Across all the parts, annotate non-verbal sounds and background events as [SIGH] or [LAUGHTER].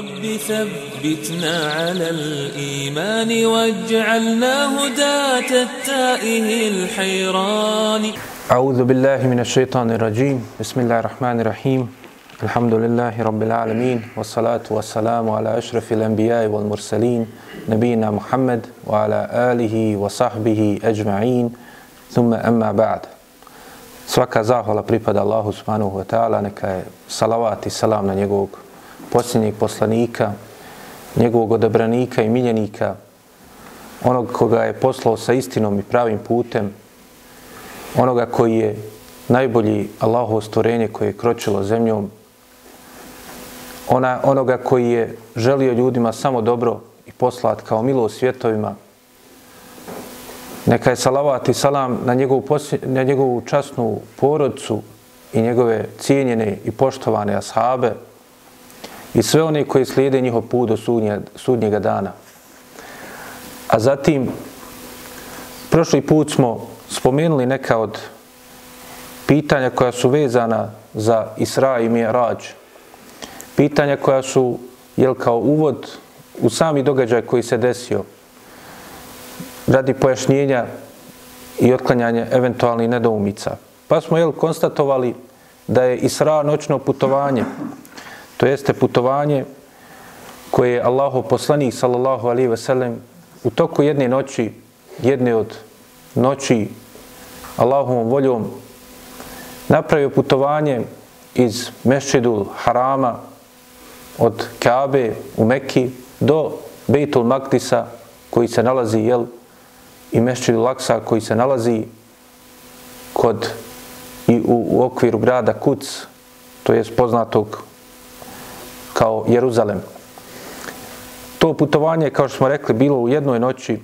رب ثبتنا على الإيمان واجعلنا هداة التائه الحيران. أعوذ بالله من الشيطان الرجيم. بسم الله الرحمن الرحيم. الحمد لله رب العالمين والصلاة والسلام على أشرف الأنبياء والمرسلين نبينا محمد وعلى آله وصحبه أجمعين. ثم أما بعد. Svaka zahvala pripada Allahu subhanahu wa ta'ala, neka je salavat i salam na njegovog posljednjeg poslanika, njegovog odabranika i miljenika, onog koga je poslao sa istinom i pravim putem, onoga koji je najbolji Allahovo stvorenje koje je kročilo zemljom, ona, onoga koji je želio ljudima samo dobro i poslat kao milo svjetovima, Neka je salavat i salam na njegovu, na njegovu časnu porodcu i njegove cijenjene i poštovane ashabe i sve one koji slijede njihov put do sudnje, sudnjega dana. A zatim, prošli put smo spomenuli neka od pitanja koja su vezana za Isra i Mi'rađ. Pitanja koja su, jel kao uvod u sami događaj koji se desio – radi pojašnjenja i otklanjanja eventualnih nedoumica. Pa smo jel, konstatovali da je Isra noćno putovanje, to jeste putovanje koje je Allahov poslanik sallallahu alaihi ve sellem u toku jedne noći, jedne od noći Allahovom voljom napravio putovanje iz Mešćidul Harama od Kaabe u Mekki do Bejtul Maktisa koji se nalazi jel, i Mešćid Laksa koji se nalazi kod i u, u okviru grada Kuc, to je poznatog kao Jeruzalem. To putovanje, kao što smo rekli, bilo u jednoj noći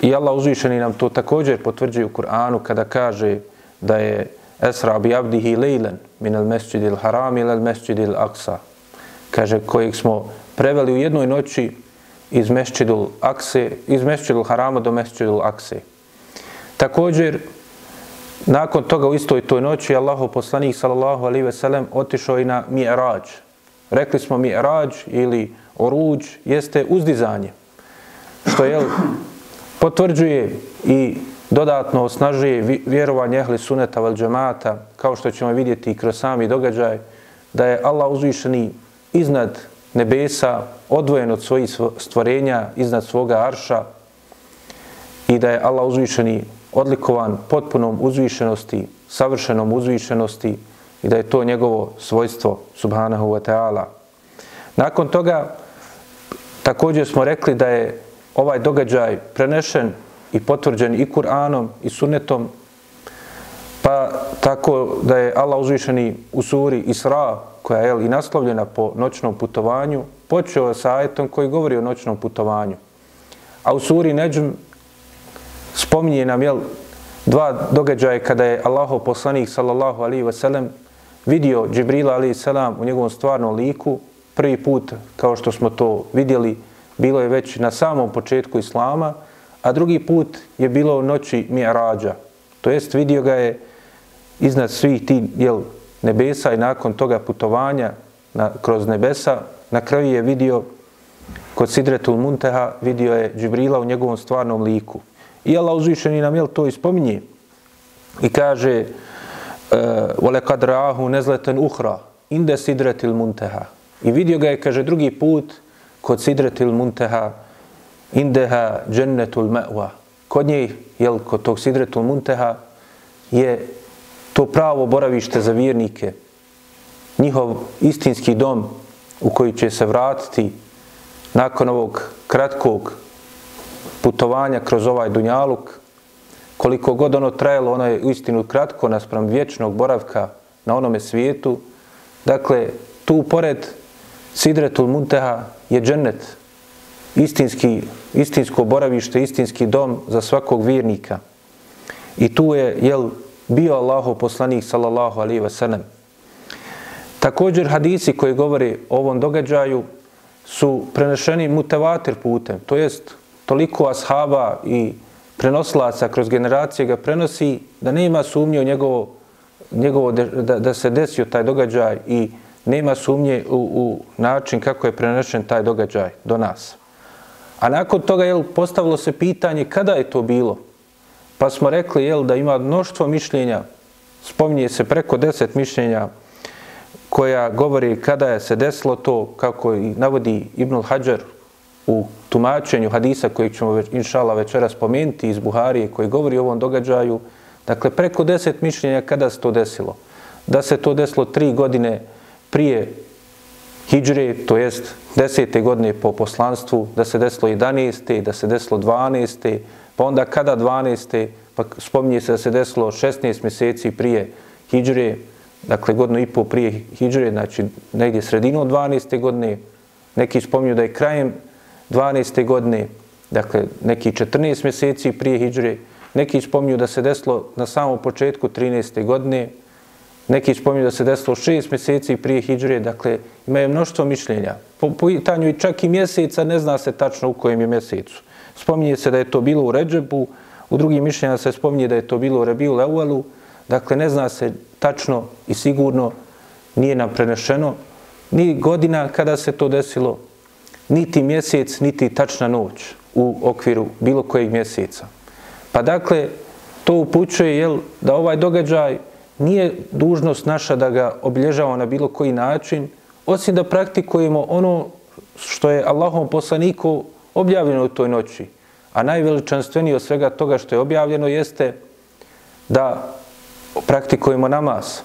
i Allah uzvišeni nam to također potvrđuje u Kur'anu kada kaže da je Esra bi abdihi lejlen min al mesjidil haram il al mesjidil aksa. Kaže, kojeg smo preveli u jednoj noći iz Mesčidul Akse, iz Mesčidul Harama do Mesčidul Akse. Također, nakon toga u istoj toj noći, Allahu poslanik sallallahu alaihi ve sellem otišao i na Mi'rađ. Rekli smo mi rađ ili Oruđ jeste uzdizanje, što je potvrđuje i dodatno osnažuje vjerovanje ehli suneta vel džemata, kao što ćemo vidjeti kroz sami događaj, da je Allah uzvišeni iznad nebesa, odvojen od svojih stvorenja iznad svoga arša i da je Allah uzvišeni odlikovan potpunom uzvišenosti, savršenom uzvišenosti i da je to njegovo svojstvo subhanahu wa ta'ala. Nakon toga također smo rekli da je ovaj događaj prenešen i potvrđen i Kur'anom i sunnetom pa tako da je Allah uzvišeni u suri Isra koja je i naslovljena po noćnom putovanju, počeo sa ajetom koji govori o noćnom putovanju. A u suri Neđm spominje nam jel, dva događaja kada je Allahov poslanik sallallahu alaihi wasallam vidio Džibrila alaih salam u njegovom stvarnom liku. Prvi put, kao što smo to vidjeli, bilo je već na samom početku Islama, a drugi put je bilo u noći Mi'rađa. To jest vidio ga je iznad svih ti jel, nebesa i nakon toga putovanja na, kroz nebesa, na kraju je vidio kod Sidretul Munteha, vidio je Džibrila u njegovom stvarnom liku. I Allah uzvišeni nam jel to ispominje i kaže وَلَقَدْ رَعَهُ نَزْلَةً nezleten إِنْدَ سِدْرَةِ الْمُنْتَهَا I vidio ga je, kaže, drugi put kod Sidretul Munteha indeha džennetul me'wa. Kod njej, jel, kod tog Sidretul Munteha je to pravo boravište za vjernike, njihov istinski dom u koji će se vratiti nakon ovog kratkog putovanja kroz ovaj dunjaluk, koliko god ono trajalo, ono je u istinu kratko naspram vječnog boravka na onome svijetu. Dakle, tu pored Sidretul Munteha je džennet, istinski, istinsko boravište, istinski dom za svakog vjernika. I tu je, jel, bio Allahov poslanik sallallahu alaihi ve sellem. Također hadisi koji govori o ovom događaju su prenešeni mutevatir putem, to jest toliko ashaba i prenoslaca kroz generacije ga prenosi da nema sumnje u njegovo, njegovo da, da se desio taj događaj i nema sumnje u, u način kako je prenešen taj događaj do nas. A nakon toga jel, postavilo se pitanje kada je to bilo. Pa smo rekli jel, da ima mnoštvo mišljenja, spominje se preko deset mišljenja koja govori kada je se desilo to, kako i navodi Ibnul Hajar u tumačenju hadisa koji ćemo već, inšala večera spomenuti iz Buharije koji govori o ovom događaju. Dakle, preko deset mišljenja kada se to desilo. Da se to desilo tri godine prije Hidžre, to jest desete godine po poslanstvu, da se desilo 11. da se desilo 12. pa onda kada 12. pa spominje se da se desilo 16 mjeseci prije Hidžre, dakle godinu i pol prije Hidžre, znači negdje sredinom 12. godine, neki spominju da je krajem 12. godine, dakle neki 14 mjeseci prije Hidžre, neki spominju da se desilo na samom početku 13. godine, Neki spominju da se desilo 6 mjeseci prije hijđre, dakle imaju mnoštvo mišljenja. Po pitanju i čak i mjeseca ne zna se tačno u kojem je mjesecu. Spominje se da je to bilo u Ređebu, u drugim mišljenja se spominje da je to bilo u Rebiju Leualu, dakle ne zna se tačno i sigurno nije nam prenešeno ni godina kada se to desilo, niti mjesec, niti tačna noć u okviru bilo kojeg mjeseca. Pa dakle, to upućuje jel, da ovaj događaj nije dužnost naša da ga obilježavamo na bilo koji način, osim da praktikujemo ono što je Allahom poslaniku objavljeno u toj noći. A najveličanstvenije od svega toga što je objavljeno jeste da praktikujemo namaz.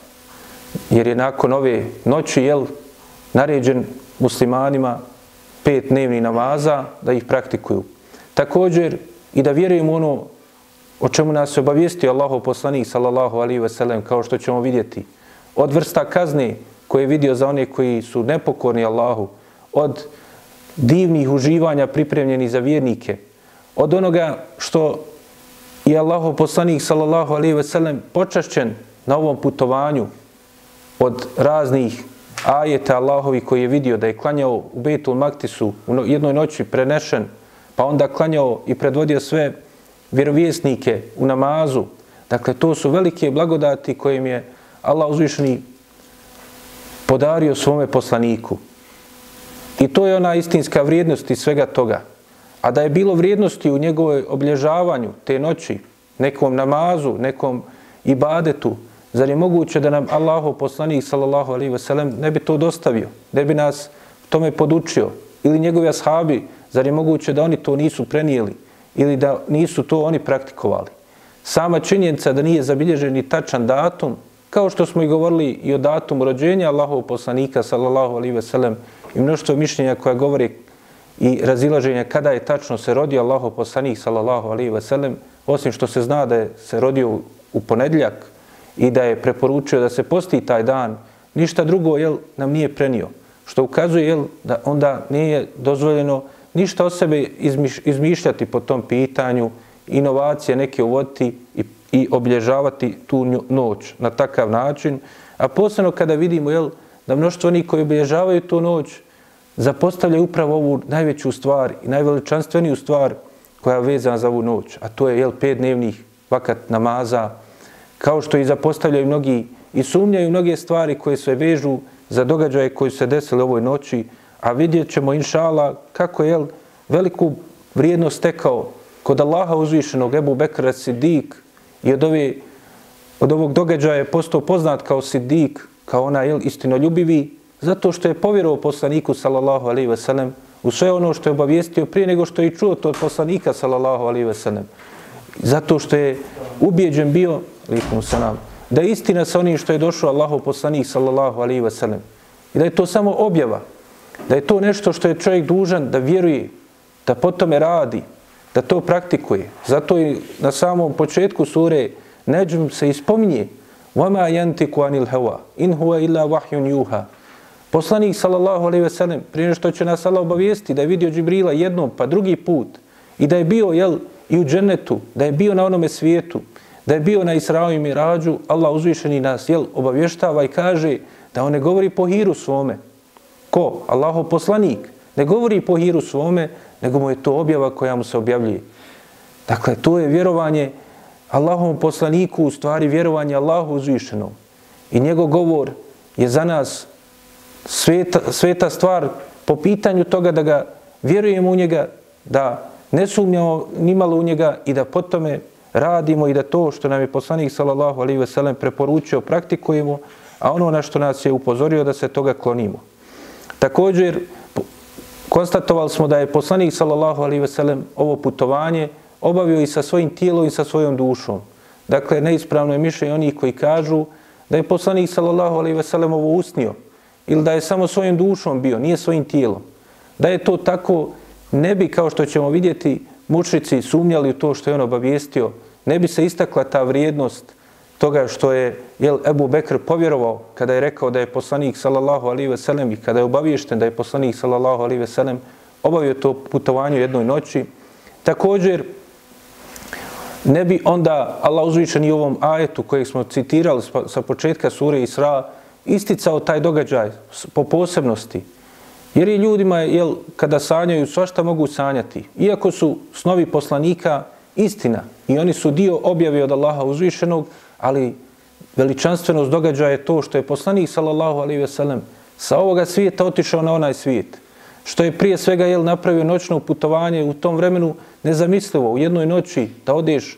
Jer je nakon ove noći jel, naređen muslimanima pet dnevnih namaza da ih praktikuju. Također i da vjerujemo ono o čemu nas je obavijestio Allahov poslanik sallallahu alaihi ve sellem kao što ćemo vidjeti od vrsta kazne koje je vidio za one koji su nepokorni Allahu od divnih uživanja pripremljeni za vjernike od onoga što je Allahov poslanik sallallahu alaihi ve sellem počašćen na ovom putovanju od raznih ajeta Allahovi koji je vidio da je klanjao u Betul Maktisu u jednoj noći prenešen pa onda klanjao i predvodio sve vjerovjesnike u namazu. Dakle, to su velike blagodati kojim je Allah uzvišni podario svome poslaniku. I to je ona istinska vrijednost i svega toga. A da je bilo vrijednosti u njegovoj oblježavanju te noći, nekom namazu, nekom ibadetu, zar je moguće da nam Allahu poslanik sallallahu alaihi ve sellem ne bi to dostavio, ne bi nas tome podučio ili njegovi ashabi, zar je moguće da oni to nisu prenijeli? ili da nisu to oni praktikovali. Sama činjenica da nije zabilježen ni tačan datum, kao što smo i govorili i o datumu rođenja Allahov poslanika, sallallahu alaihi ve sellem, i mnoštvo mišljenja koja govori i razilaženja kada je tačno se rodio Allahov poslanik, sallallahu alaihi ve sellem, osim što se zna da je se rodio u ponedljak i da je preporučio da se posti taj dan, ništa drugo jel, nam nije prenio. Što ukazuje jel, da onda nije dozvoljeno ništa o sebe izmiš, izmišljati po tom pitanju, inovacije neke uvoditi i, i obilježavati tu noć na takav način. A posebno kada vidimo jel, da mnoštvo onih koji obilježavaju tu noć zapostavljaju upravo ovu najveću stvar i najveličanstveniju stvar koja je vezana za ovu noć, a to je jel, pet dnevnih vakat namaza, kao što i zapostavljaju mnogi i sumnjaju mnoge stvari koje se vežu za događaje koji se desili ovoj noći, a vidjet ćemo inšala kako je veliku vrijednost tekao kod Allaha uzvišenog Ebu Bekra Sidik i od, ove, od ovog događaja je postao poznat kao Sidik, kao ona jel, istinoljubivi, zato što je povjerovao poslaniku sallallahu alaihi ve sellem u sve ono što je obavijestio prije nego što je čuo to od poslanika sallallahu alaihi ve sellem. Zato što je ubijeđen bio, likom se nam, da je istina sa onim što je došao Allahov poslanik sallallahu alaihi ve sellem. I da je to samo objava, da je to nešto što je čovjek dužan da vjeruje, da po tome radi, da to praktikuje. Zato i na samom početku sure Neđum se ispominje وَمَا يَنْتِكُ عَنِ الْهَوَا إِنْ هُوَ إِلَّا وَحْيٌ يُوهَا Poslanik sallallahu alejhi ve sellem prije što će nas Allah obavijesti da je vidio Džibrila jednom pa drugi put i da je bio jel i u džennetu, da je bio na onome svijetu, da je bio na Israu i Mirađu, Allah uzvišeni nas jel obavještava i kaže da on ne govori po hiru svome, Ko? Allaho poslanik. Ne govori po hiru svome, nego mu je to objava koja mu se objavljuje. Dakle, to je vjerovanje Allahom poslaniku, u stvari vjerovanje Allahu uzvišenom. I njegov govor je za nas sveta, sveta stvar po pitanju toga da ga vjerujemo u njega, da ne sumnjamo nimalo u njega i da potome radimo i da to što nam je poslanik sallallahu alaihi ve sellem preporučio praktikujemo, a ono na što nas je upozorio da se toga klonimo. Također, konstatovali smo da je poslanik sallallahu alaihi ve sellem ovo putovanje obavio i sa svojim tijelom i sa svojom dušom. Dakle, neispravno je mišljenje onih koji kažu da je poslanik sallallahu alaihi ve sellem ovo usnio ili da je samo svojim dušom bio, nije svojim tijelom. Da je to tako, ne bi, kao što ćemo vidjeti, mučnici sumnjali u to što je on obavijestio, ne bi se istakla ta vrijednost toga što je jel, Ebu Bekr povjerovao kada je rekao da je poslanik sallallahu alaihi ve sellem i kada je obaviješten da je poslanik sallallahu alaihi ve sellem obavio to putovanje u jednoj noći. Također, ne bi onda Allah uzvišen i ovom ajetu kojeg smo citirali sa početka sure Isra isticao taj događaj po posebnosti. Jer i ljudima, jel, kada sanjaju, svašta mogu sanjati. Iako su snovi poslanika istina i oni su dio objave od Allaha uzvišenog, ali veličanstvenost događaja je to što je poslanik, sallallahu alaihi ve sellem, sa ovoga svijeta otišao na onaj svijet. Što je prije svega jel, napravio noćno putovanje u tom vremenu nezamislivo, u jednoj noći da odeš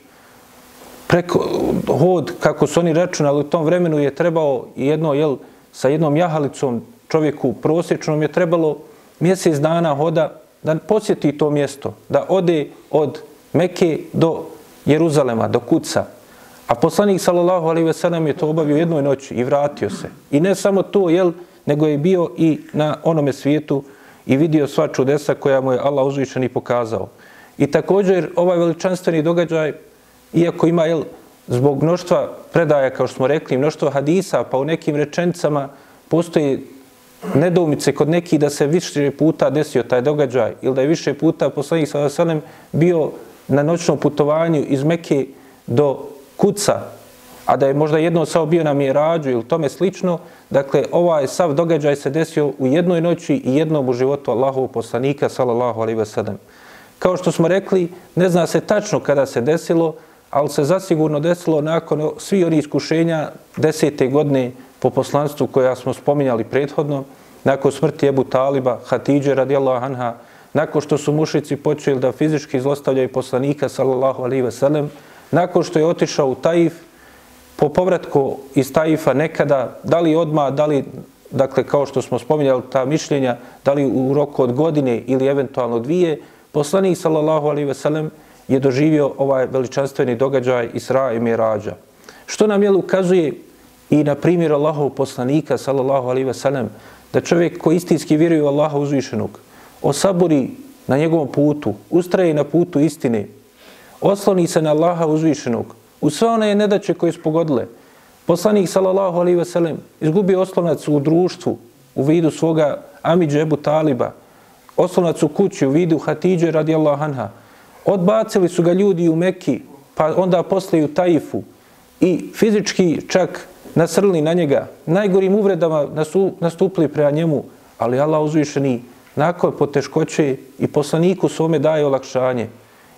preko hod, kako su oni računali, u tom vremenu je trebao jedno, jel, sa jednom jahalicom čovjeku prosječnom je trebalo mjesec dana hoda da posjeti to mjesto, da ode od Mekke do Jeruzalema, do Kuca. A poslanik sallallahu alejhi ve sellem je to obavio u jednoj noći i vratio se. I ne samo to, jel, nego je bio i na onome svijetu i vidio sva čudesa koja mu je Allah uzvišen i pokazao. I također ovaj veličanstveni događaj, iako ima jel, zbog mnoštva predaja, kao što smo rekli, mnoštva hadisa, pa u nekim rečencama postoji nedoumice kod nekih da se više puta desio taj događaj ili da je više puta poslanik sa Veselem bio na noćnom putovanju iz Mekke do Kuca, a da je možda jedno sao bio na Mirađu ili tome slično, dakle, ovaj sav događaj se desio u jednoj noći i jednom u životu Allahovog poslanika, sallallahu alaihi wasallam. Kao što smo rekli, ne zna se tačno kada se desilo, ali se zasigurno desilo nakon svih onih iskušenja desete godine po poslanstvu koja smo spominjali prethodno, nakon smrti Ebu Taliba, Hatidže radijallahu anha, nakon što su mušici počeli da fizički zlostavljaju poslanika, sallallahu alaihi ve sellem, nakon što je otišao u Taif, po povratku iz Taifa nekada, da li odma, da li, dakle, kao što smo spominjali ta mišljenja, da li u roku od godine ili eventualno dvije, poslanik, sallallahu alaihi ve sellem, je doživio ovaj veličanstveni događaj Isra i Mirađa. Što nam je ukazuje i na primjer Allahov poslanika, sallallahu alaihi ve sellem, da čovjek koji istinski vjeruje u Allaha uzvišenog, osabori na njegovom putu, ustraje na putu istine, osloni se na Allaha uzvišenog, u sve one nedaće koje su pogodile. Poslanik, sallallahu alaihi ve sellem, izgubio oslonac u društvu, u vidu svoga Amidže Ebu Taliba, oslonac u kući, u vidu Hatidže radijallahu anha. Odbacili su ga ljudi u Mekki, pa onda poslije u Taifu i fizički čak nasrli na njega, najgorim uvredama nastupili prema njemu, ali Allah uzvišeni nakon poteškoće i poslaniku svome daje olakšanje.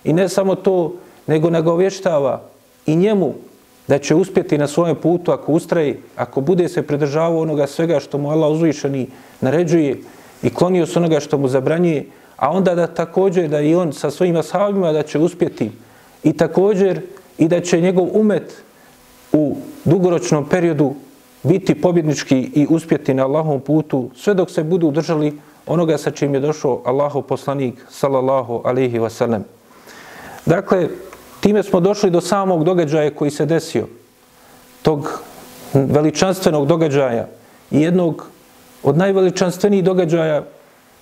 I ne samo to, nego nagovještava i njemu da će uspjeti na svojem putu ako ustraji, ako bude se pridržavao onoga svega što mu Allah uzvišeni naređuje i klonio se onoga što mu zabranjuje, a onda da također da i on sa svojim ashabima da će uspjeti i također i da će njegov umet u dugoročnom periodu biti pobjednički i uspjeti na Allahom putu sve dok se budu držali onoga sa čim je došao Allahov poslanik sallallahu alaihi wasallam. Dakle, time smo došli do samog događaja koji se desio, tog veličanstvenog događaja i jednog od najveličanstvenijih događaja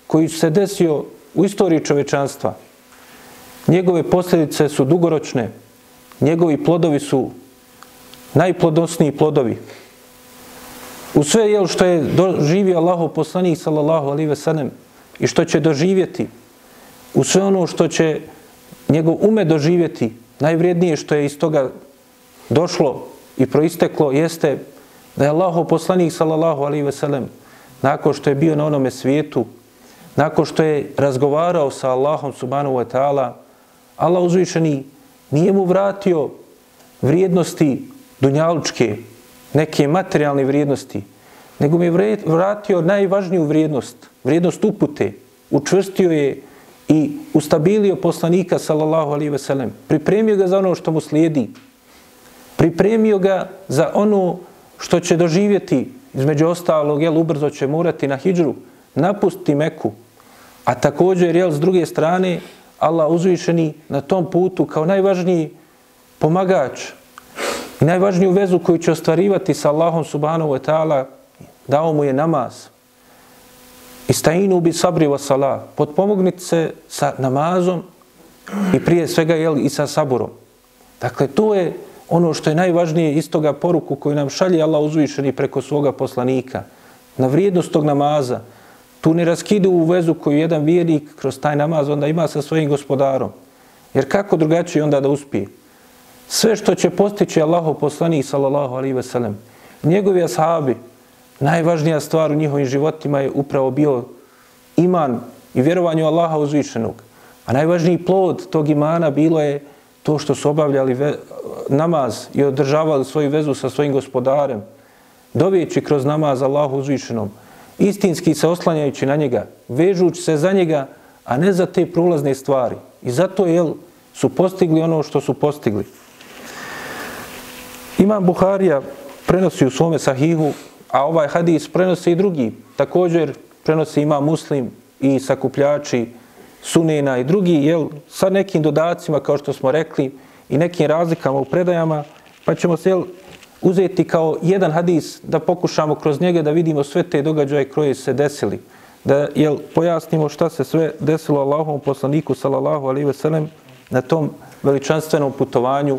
koji se desio u istoriji čovečanstva. Njegove posljedice su dugoročne, njegovi plodovi su najplodosniji plodovi. U sve jel što je doživio Allahu poslanik sallallahu alaihi ve sellem i što će doživjeti, u sve ono što će njegov ume doživjeti, najvrijednije što je iz toga došlo i proisteklo jeste da je Allahu poslanik sallallahu alaihi ve sellem nakon što je bio na onome svijetu, nakon što je razgovarao sa Allahom subhanahu wa ta'ala, Allah uzvišeni nije mu vratio vrijednosti dunjalučke, neke materijalne vrijednosti, nego mi je vratio najvažniju vrijednost, vrijednost upute, učvrstio je i ustabilio poslanika sallallahu alaihi ve sellem. Pripremio ga za ono što mu slijedi. Pripremio ga za ono što će doživjeti između ostalog, jel, ubrzo će morati na hijđru, napustiti Meku, a također, jel, s druge strane, Allah uzvišeni na tom putu kao najvažniji pomagač i najvažniju vezu koju će ostvarivati sa Allahom subhanahu wa ta'ala, dao mu je namaz. Istajinu bi sabri wa salah. Potpomognite se sa namazom i prije svega jel, i sa saburom. Dakle, to je ono što je najvažnije iz toga poruku koju nam šalje Allah uzvišeni preko svoga poslanika. Na vrijednost tog namaza. Tu ne raskidu u vezu koju jedan vjernik kroz taj namaz onda ima sa svojim gospodarom. Jer kako drugačije onda da uspije? Sve što će postići Allahov poslanik sallallahu alaihi ve sellem, njegovi ashabi, najvažnija stvar u njihovim životima je upravo bio iman i vjerovanje u Allaha uzvišenog. A najvažniji plod tog imana bilo je to što su obavljali ve, namaz i održavali svoju vezu sa svojim gospodarem, dovijeći kroz namaz Allahu uzvišenom, istinski se oslanjajući na njega, vežući se za njega, a ne za te prolazne stvari. I zato jel, su postigli ono što su postigli. Imam Buharija prenosi u svome sahihu, a ovaj hadis prenosi i drugi. Također prenosi ima muslim i sakupljači sunena i drugi, jel, sa nekim dodacima, kao što smo rekli, i nekim razlikama u predajama, pa ćemo se jel, uzeti kao jedan hadis da pokušamo kroz njega da vidimo sve te događaje koje se desili. Da jel, pojasnimo šta se sve desilo Allahom poslaniku, salallahu alihi veselem, na tom veličanstvenom putovanju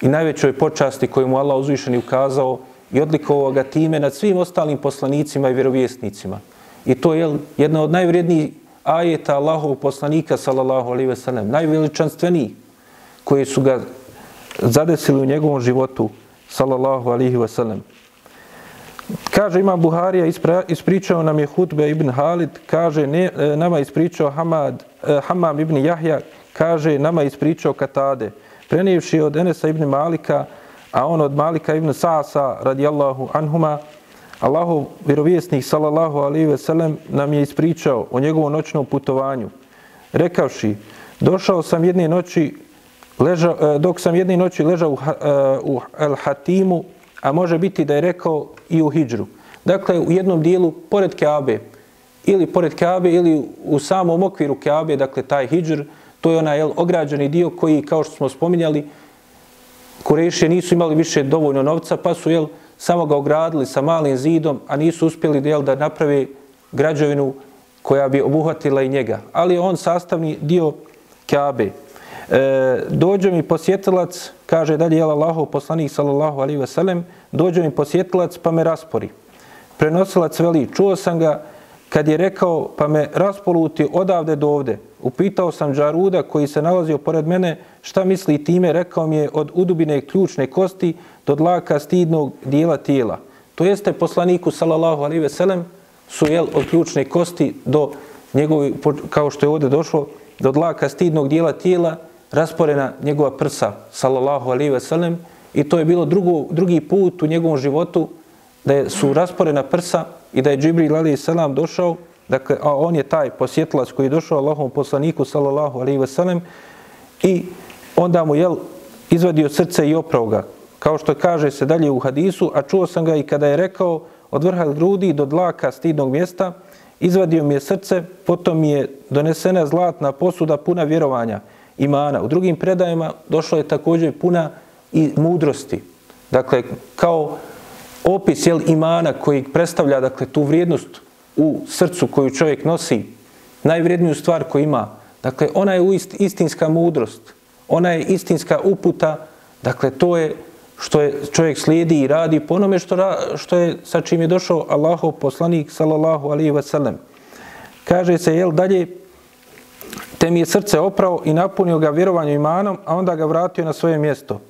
i najvećoj počasti koju mu Allah uzvišeni ukazao i odlikovao ga time nad svim ostalim poslanicima i vjerovjesnicima. I to je jedna od najvrijednijih ajeta Allahov poslanika, sallallahu alaihi ve sellem, najveličanstveniji, koji su ga zadesili u njegovom životu, sallallahu alaihi ve sellem. Kaže Imam Buharija, ispričao nam je Hutbe ibn Halid, kaže ne, e, nama ispričao Hamad, eh, Hamam ibn Jahja, kaže nama ispričao Katade, prenijevši od Enesa ibn Malika, a on od Malika ibn Sa'asa, radijallahu anhuma, Allahu vjerovjesnik sallallahu alaihi ve sellem nam je ispričao o njegovom noćnom putovanju. Rekavši, došao sam jedne noći, leža, e, dok sam jedne noći ležao u, e, u El Hatimu, a može biti da je rekao i u Hidžru. Dakle, u jednom dijelu, pored Keabe, ili pored Keabe, ili u samom okviru Keabe, dakle, taj Hidžr, to je onaj jel, ograđeni dio koji, kao što smo spominjali, Kurešije nisu imali više dovoljno novca, pa su, jel, samo ga ogradili sa malim zidom, a nisu uspjeli jel, da naprave građevinu koja bi obuhvatila i njega. Ali on sastavni dio Kabe. E, dođe mi posjetilac, kaže dalje je Allahov poslanik sallallahu alaihi sellem, dođe mi posjetilac pa me raspori. Prenosilac veli, čuo sam ga kad je rekao pa me raspoluti odavde do ovde. Upitao sam Džaruda koji se nalazio pored mene šta misli time, rekao mi je od udubine ključne kosti do dlaka stidnog dijela tijela. To jeste poslaniku sallallahu alaihi ve sellem su jel od ključne kosti do njegovi, kao što je ovdje došlo, do dlaka stidnog dijela tijela rasporena njegova prsa sallallahu alaihi ve sellem i to je bilo drugo, drugi put u njegovom životu da je, su rasporena prsa i da je Džibril alaihi selam došao Dakle, a on je taj posjetilac koji je došao Allahom poslaniku, sallallahu alaihi ve i onda mu, jel, izvadio srce i oprao ga kao što kaže se dalje u hadisu, a čuo sam ga i kada je rekao od vrha grudi do dlaka stidnog mjesta, izvadio mi je srce, potom mi je donesena zlatna posuda puna vjerovanja, imana. U drugim predajima došlo je također puna i mudrosti. Dakle, kao opis jel, imana koji predstavlja dakle, tu vrijednost u srcu koju čovjek nosi, najvrijedniju stvar koju ima. Dakle, ona je istinska mudrost, ona je istinska uputa, dakle, to je što je čovjek slijedi i radi po onome što, ra, što je sa čim je došao Allahov poslanik sallallahu alaihi wa. Kaže se, jel dalje, te mi je srce oprao i napunio ga vjerovanjem imanom, a onda ga vratio na svoje mjesto.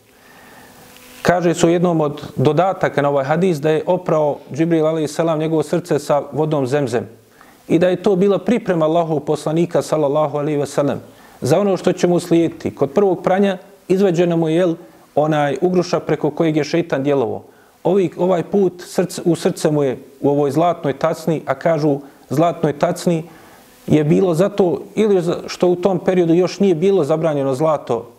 Kaže su jednom od dodataka na ovaj hadis da je oprao Džibril alaihi njegovo srce sa vodom zemzem. I da je to bila priprema Allahov poslanika sallallahu alaihi wasallam za ono što će mu slijediti. Kod prvog pranja izveđeno mu je onaj ugruša preko kojeg je šeitan djelovo. Ovi, ovaj put srce, u srce mu je u ovoj zlatnoj tacni, a kažu zlatnoj tacni, je bilo zato ili što u tom periodu još nije bilo zabranjeno zlato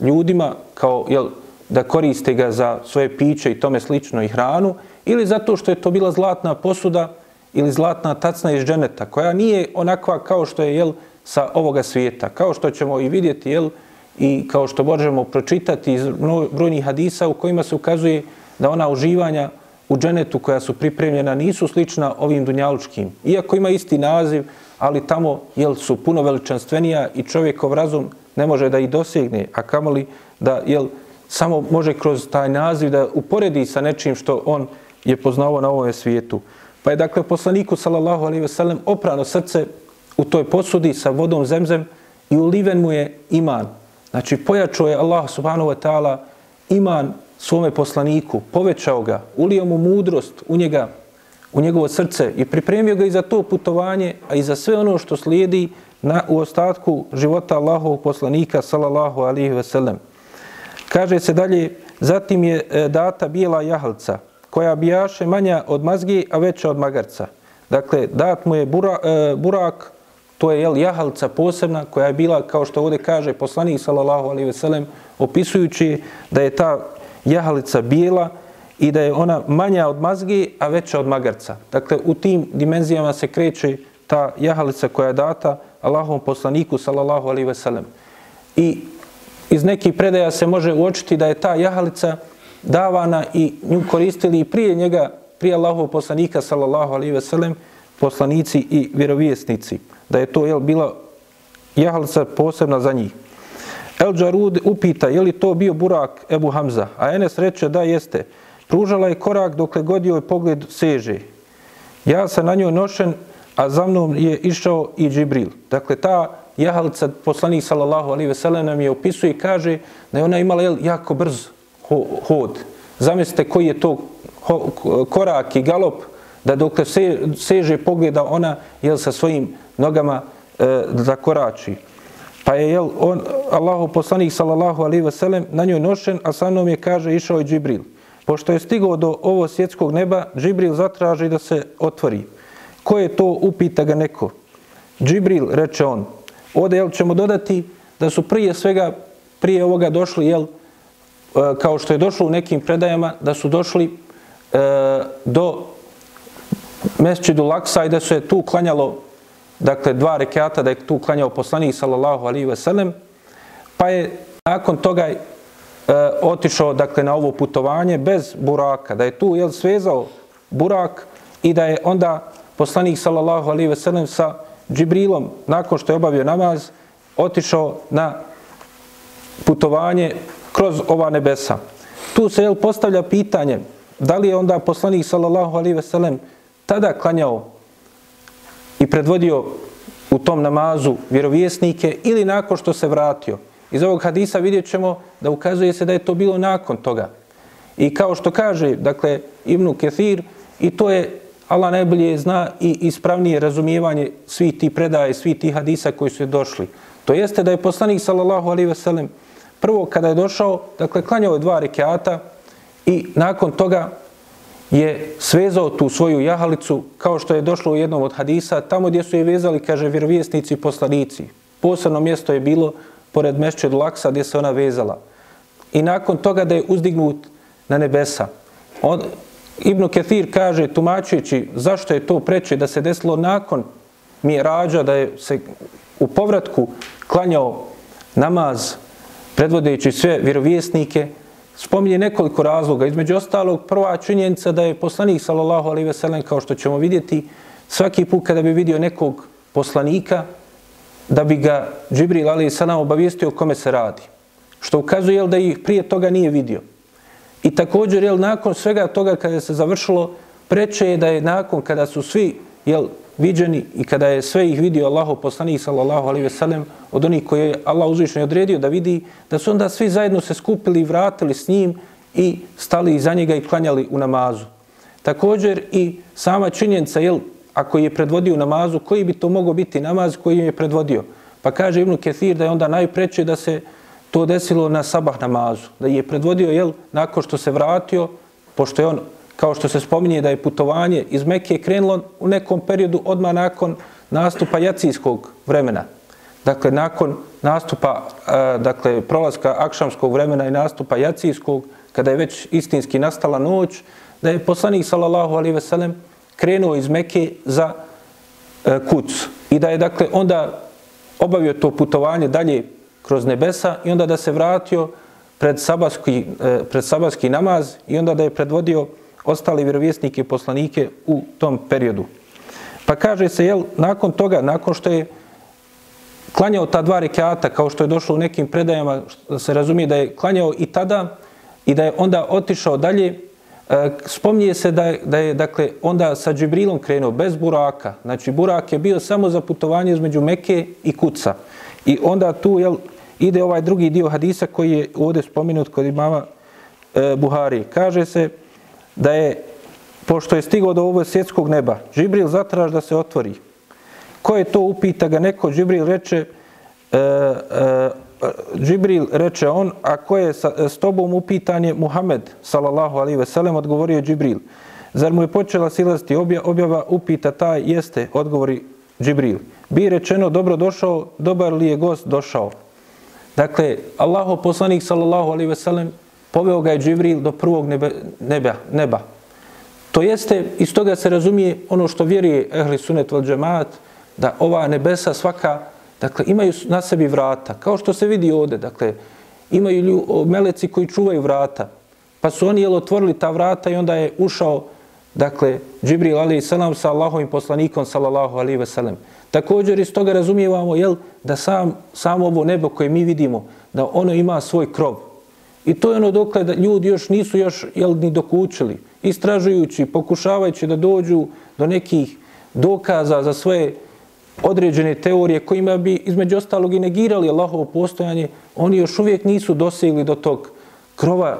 ljudima kao jel, da koriste ga za svoje piće i tome slično i hranu, ili zato što je to bila zlatna posuda ili zlatna tacna iz dženeta, koja nije onakva kao što je jel, sa ovoga svijeta. Kao što ćemo i vidjeti jel, i kao što možemo pročitati iz brojnih hadisa u kojima se ukazuje da ona uživanja u dženetu koja su pripremljena nisu slična ovim dunjalučkim. Iako ima isti naziv, ali tamo jel, su puno veličanstvenija i čovjekov razum ne može da ih dosegne, a kamoli da jel, samo može kroz taj naziv da uporedi sa nečim što on je poznao na ovom svijetu. Pa je dakle poslaniku sallallahu alejhi ve sellem oprano srce u toj posudi sa vodom zemzem i uliven mu je iman. Znači pojačao je Allah subhanahu wa ta'ala iman svome poslaniku, povećao ga, ulio mu mudrost u njega, u njegovo srce i pripremio ga i za to putovanje, a i za sve ono što slijedi na, u ostatku života Allahovog poslanika sallallahu alaihi ve sellem. Kaže se dalje, zatim je e, data bijela jahalca, koja bijaše manja od mazgi, a veća od magarca. Dakle, dat mu je bura, e, burak, to je jel, jahalca posebna, koja je bila, kao što ovdje kaže poslanik sallallahu alaihi ve sellem, opisujući da je ta jahalica bijela i da je ona manja od mazgi, a veća od magarca. Dakle, u tim dimenzijama se kreće ta jahalica koja je data Allahom poslaniku, sallallahu alaihi ve sellem. I iz nekih predaja se može uočiti da je ta jahalica davana i nju koristili i prije njega, prije Allahov poslanika, sallallahu alaihi ve sellem, poslanici i vjerovjesnici. Da je to jel, bila jahalica posebna za njih. El Džarud upita je li to bio burak Ebu Hamza, a Enes reče da jeste. Pružala je korak dokle god joj pogled seže. Ja sam na njoj nošen, a za mnom je išao i Džibril. Dakle, ta jahalica poslanik sallallahu alaihi veselem nam je opisuje i kaže da je ona imala jel, jako brz hod. Zamislite koji je to korak i galop da dok se, seže pogleda ona jel, sa svojim nogama e, zakorači. Pa je jel, on, Allahu poslanik sallallahu alaihi ve sellem na njoj nošen, a sa mnom je, kaže, išao je Džibril. Pošto je stigao do ovo svjetskog neba, Džibril zatraži da se otvori. Ko je to, upita ga neko. Džibril, reče on. Ovdje jel, ćemo dodati da su prije svega, prije ovoga došli, jel, e, kao što je došlo u nekim predajama, da su došli e, do mesčidu Laksa i da se tu klanjalo dakle dva rekata da je tu klanjao poslanik sallallahu alihi ve sellem pa je nakon toga e, otišao dakle na ovo putovanje bez buraka da je tu jel, svezao burak i da je onda poslanik sallallahu alihi ve sellem sa Džibrilom nakon što je obavio namaz otišao na putovanje kroz ova nebesa tu se jel, postavlja pitanje da li je onda poslanik sallallahu alaihi ve sellem tada klanjao i predvodio u tom namazu vjerovjesnike ili nakon što se vratio. Iz ovog hadisa vidjet ćemo da ukazuje se da je to bilo nakon toga. I kao što kaže, dakle, Ibnu Kethir, i to je Allah najbolje zna i ispravnije razumijevanje svih tih predaja svih tih hadisa koji su došli. To jeste da je poslanik, sallallahu alaihi ve sellem, prvo kada je došao, dakle, klanjao je dva rekiata i nakon toga je svezao tu svoju jahalicu kao što je došlo u jednom od hadisa, tamo gdje su je vezali, kaže, vjerovjesnici i poslanici. Posebno mjesto je bilo pored mešćed Laksa gdje se ona vezala. I nakon toga da je uzdignut na nebesa. On, Ibn Ketir kaže, tumačujući zašto je to preče da se desilo nakon mi da je se u povratku klanjao namaz predvodeći sve vjerovjesnike, spominje nekoliko razloga. Između ostalog, prva činjenica da je poslanik, sallallahu alaihi veselem, kao što ćemo vidjeti, svaki put kada bi vidio nekog poslanika, da bi ga Džibril alaihi salam obavijestio o kome se radi. Što ukazuje da ih prije toga nije vidio. I također, jel, nakon svega toga kada se završilo, preče je da je nakon kada su svi jel, viđeni i kada je sve ih vidio Allahu poslanik sallallahu alejhi ve sellem od onih koje je Allah uzvišeno odredio da vidi da su onda svi zajedno se skupili i vratili s njim i stali iza njega i klanjali u namazu. Također i sama činjenica jel ako je predvodio namazu koji bi to mogao biti namaz koji je predvodio. Pa kaže Ibn Kathir da je onda najpreče da se to desilo na sabah namazu, da je predvodio jel nakon što se vratio pošto je on, kao što se spominje da je putovanje iz Mekke krenulo u nekom periodu odmah nakon nastupa jacijskog vremena. Dakle, nakon nastupa, dakle, prolaska akšamskog vremena i nastupa jacijskog, kada je već istinski nastala noć, da je poslanik, sallallahu alaihi ve sellem, krenuo iz Mekke za e, kuc. I da je, dakle, onda obavio to putovanje dalje kroz nebesa i onda da se vratio pred sabatski, e, pred sabatski namaz i onda da je predvodio ostali vjerovjesnike i poslanike u tom periodu. Pa kaže se, jel, nakon toga, nakon što je klanjao ta dva rekata, kao što je došlo u nekim predajama, da se razumije da je klanjao i tada i da je onda otišao dalje, e, spominje se da je, da je dakle, onda sa Džibrilom krenuo bez buraka. Znači, burak je bio samo za putovanje između Meke i Kuca. I onda tu jel, ide ovaj drugi dio hadisa koji je ovdje spominut kod imama e, Buhari. Kaže se da je, pošto je stigao do ovog svjetskog neba, Žibril zatraž da se otvori. Ko je to upita ga neko? Žibril reče, e, e, Džibril reče on, a ko je sa, s tobom upitan je Muhammed, salallahu alihi veselem, odgovorio Džibril. Zar mu je počela silaziti obja, objava, upita taj, jeste, odgovori Džibril. Bi rečeno, dobro došao, dobar li je gost došao? Dakle, Allaho poslanik, sallallahu alaihi veselem, poveo ga je Dživril do prvog nebe, neba, neba. To jeste, iz toga se razumije ono što vjeruje ehli sunet val džemaat, da ova nebesa svaka, dakle, imaju na sebi vrata, kao što se vidi ovde, dakle, imaju lju, meleci koji čuvaju vrata, pa su oni jel otvorili ta vrata i onda je ušao, dakle, Džibril alaihi salam sa Allahovim poslanikom, sallallahu alaihi veselem. Također iz toga razumijevamo, jel, da sam, samo ovo nebo koje mi vidimo, da ono ima svoj krov. I to je ono dokle da ljudi još nisu još, jel, ni dokučili, istražujući, pokušavajući da dođu do nekih dokaza za svoje određene teorije kojima bi između ostalog i negirali Allahovo postojanje, oni još uvijek nisu dosegli do tog krova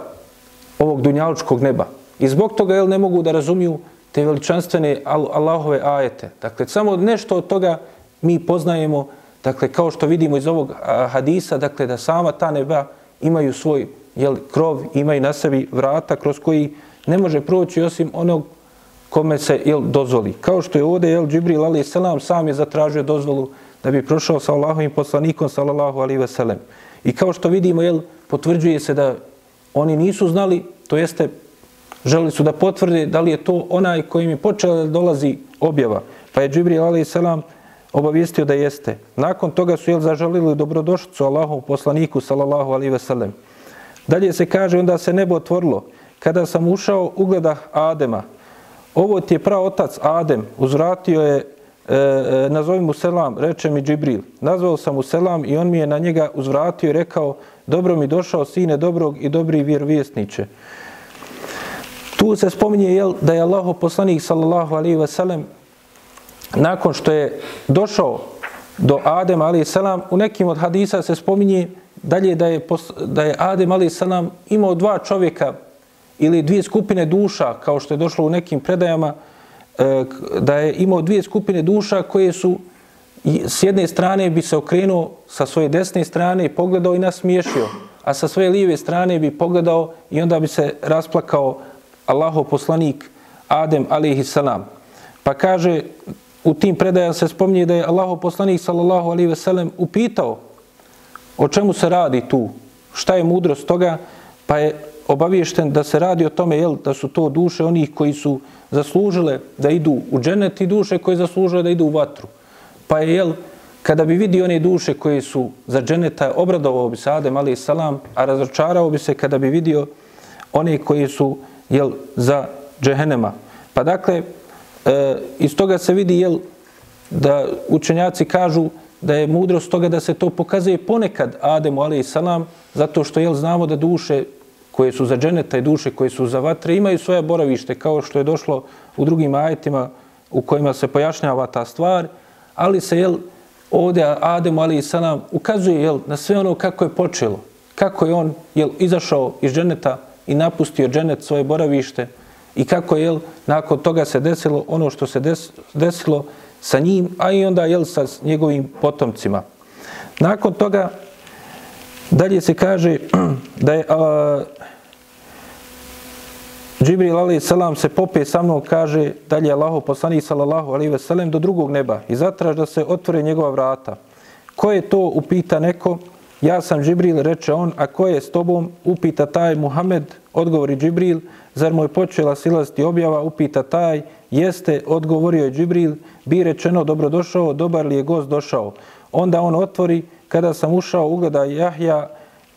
ovog dunjalučkog neba. I zbog toga jel, ne mogu da razumiju te veličanstvene Allahove ajete. Dakle, samo nešto od toga mi poznajemo, dakle, kao što vidimo iz ovog hadisa, dakle, da sama ta neba imaju svoj jel, krov, imaju na sebi vrata kroz koji ne može proći osim onog kome se jel, dozvoli. Kao što je ovdje jel, Džibril alaih selam sam je zatražio dozvolu da bi prošao sa Allahovim poslanikom sallallahu alaihi veselem. I kao što vidimo, jel, potvrđuje se da oni nisu znali, to jeste želi su da potvrde da li je to onaj kojim je počela da dolazi objava. Pa je Džibril a.s. obavijestio da jeste. Nakon toga su jel, zažalili dobrodošlicu Allahov poslaniku sallallahu alaihi veselem. Dalje se kaže, onda se nebo otvorilo. Kada sam ušao, ugledah Adema, ovo ti je prav otac Adem, uzvratio je, e, e, nazovim mu selam, reče mi Džibril. Nazvao sam mu selam i on mi je na njega uzvratio i rekao, dobro mi došao sine dobrog i dobri vjerovjesniče. Tu se spominje jel, da je Allah poslanik sallallahu alaihi ve sellem nakon što je došao do Adem alaihi selam u nekim od hadisa se spominje dalje da je, da je Adem alaihi selam imao dva čovjeka ili dvije skupine duša, kao što je došlo u nekim predajama, e, da je imao dvije skupine duša koje su s jedne strane bi se okrenuo sa svoje desne strane i pogledao i nasmiješio, a sa svoje lijeve strane bi pogledao i onda bi se rasplakao Allahov poslanik Adem alaihi salam. Pa kaže, u tim predajama se spominje da je Allahov poslanik sallallahu alaihi veselem upitao o čemu se radi tu, šta je mudrost toga, pa je obaviješten da se radi o tome jel, da su to duše onih koji su zaslužile da idu u dženet i duše koje zaslužile da idu u vatru. Pa je, jel, kada bi vidio one duše koje su za dženeta, obradovao bi se Adem, ali salam, a razočarao bi se kada bi vidio one koji su, jel, za džehenema. Pa dakle, e, iz toga se vidi, jel, da učenjaci kažu da je mudrost toga da se to pokazuje ponekad Ademu, ali salam, zato što, jel, znamo da duše koje su za dženeta i duše koje su za vatre, imaju svoje boravište kao što je došlo u drugim ajetima u kojima se pojašnjava ta stvar, ali se jel, ovdje Ademu ali i salam ukazuje jel, na sve ono kako je počelo, kako je on jel, izašao iz dženeta i napustio dženet svoje boravište i kako je jel, nakon toga se desilo ono što se des, desilo sa njim, a i onda jel, sa njegovim potomcima. Nakon toga Dalje se kaže [CLEARS THROAT] da je, a, Džibril alaih salam se pope sa mnom, kaže dalje Allaho poslanik sallallahu alaihi ve sellem do drugog neba i zatraž da se otvore njegova vrata. Ko je to, upita neko, ja sam Džibril, reče on, a ko je s tobom, upita taj Muhammed, odgovori Džibril, zar mu je počela silaziti objava, upita taj, jeste, odgovorio je Džibril, bi rečeno, dobrodošao, dobar li je gost došao. Onda on otvori, kada sam ušao, ugleda Jahja,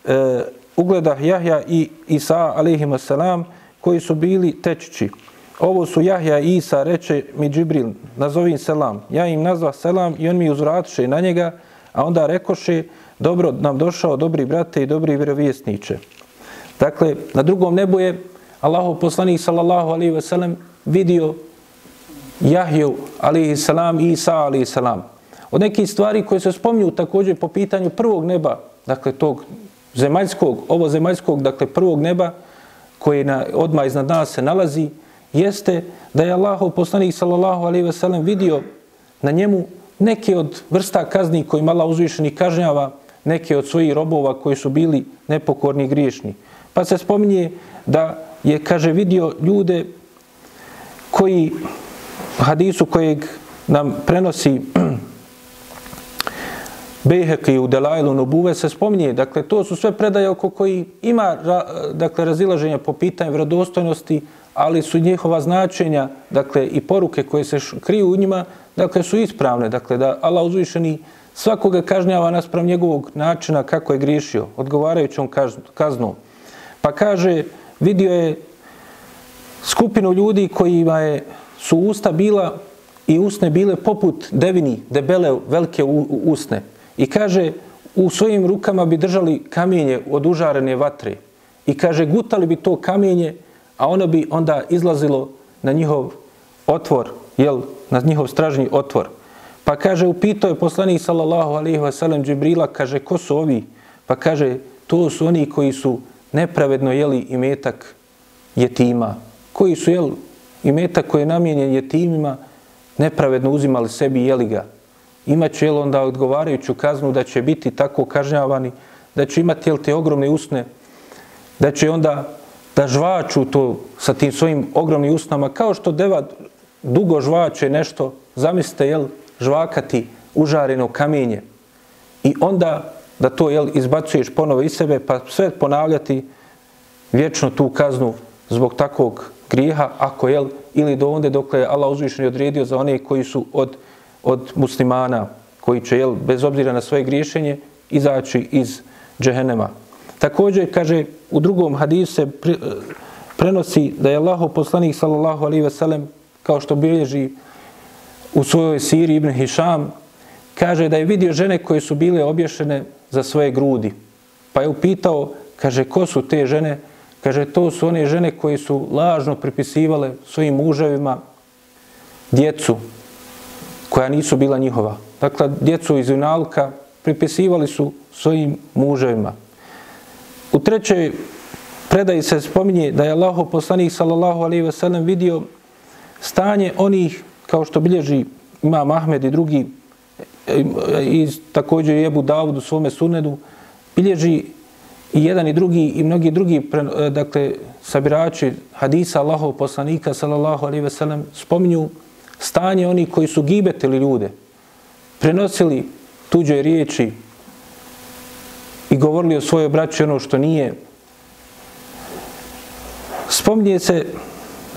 e, ugleda Jahja i Isa, alihima salam, koji su bili tečići. Ovo su Jahja i Isa, reče mi Džibril, nazovim selam. Ja im nazva selam i on mi uzvratiše na njega, a onda rekoše, dobro nam došao, dobri brate i dobri vjerovjesniče. Dakle, na drugom nebu je Allahov poslanik sallallahu alaihi ve sellem vidio Jahju alaihi salam i Isa alaihi salam. Od nekih stvari koje se spominju također po pitanju prvog neba, dakle tog zemaljskog, ovo zemaljskog, dakle prvog neba, koji na, odmah iznad nas se nalazi, jeste da je Allahov poslanik sallallahu alaihi ve sellem vidio na njemu neke od vrsta kazni kojim Allah uzvišeni kažnjava neke od svojih robova koji su bili nepokorni i griješni. Pa se spominje da je, kaže, vidio ljude koji, hadisu kojeg nam prenosi [CLEARS THROAT] Bejheki u Delajlu Nubuve se spominje, dakle, to su sve predaje oko koji ima dakle, razilaženja po pitanju vredostojnosti, ali su njihova značenja, dakle, i poruke koje se kriju u njima, dakle, su ispravne, dakle, da Allah uzvišeni svakoga kažnjava naspram njegovog načina kako je griješio, odgovarajućom kaznom. Pa kaže, vidio je skupinu ljudi kojima je, su usta bila i usne bile poput devini, debele, velike usne. I kaže, u svojim rukama bi držali kamenje od užarene vatre. I kaže, gutali bi to kamenje, a ono bi onda izlazilo na njihov otvor, jel, na njihov stražni otvor. Pa kaže, upitao je poslanik sallallahu alaihi wasallam Džibrila, kaže, ko su ovi? Pa kaže, to su oni koji su nepravedno jeli imetak jetima. Koji su jeli imetak koji je namijenjen jetimima, nepravedno uzimali sebi i jeli ga imaće jel onda odgovarajuću kaznu da će biti tako kažnjavani, da će imati jel te ogromne usne, da će onda da žvaču to sa tim svojim ogromnim usnama, kao što deva dugo žvače nešto, zamislite jel žvakati užareno kamenje i onda da to jel izbacuješ ponovo iz sebe pa sve ponavljati vječno tu kaznu zbog takvog grijeha, ako jel, ili do onda dokle je Allah uzvišen odredio za one koji su od od muslimana koji će, jel, bez obzira na svoje griješenje, izaći iz džehenema. Također, kaže, u drugom hadisu se eh, prenosi da je Allaho poslanik, sallallahu alaihi sellem, kao što bilježi u svojoj siri Ibn Hišam, kaže da je vidio žene koje su bile obješene za svoje grudi. Pa je upitao, kaže, ko su te žene? Kaže, to su one žene koje su lažno pripisivale svojim muževima djecu, koja nisu bila njihova. Dakle, djecu iz Unalka pripisivali su svojim muževima. U trećoj predaji se spominje da je Allaho poslanik sallallahu alaihi ve sellem vidio stanje onih, kao što bilježi Imam Ahmed i drugi, e, e, i također je Ebu Davud u svome sunedu, bilježi i jedan i drugi i mnogi drugi e, dakle, sabirači hadisa Allahov poslanika sallallahu alaihi ve sellem spominju stanje oni koji su gibetili ljude, prenosili tuđe riječi i govorili o svojoj braći ono što nije. spominje se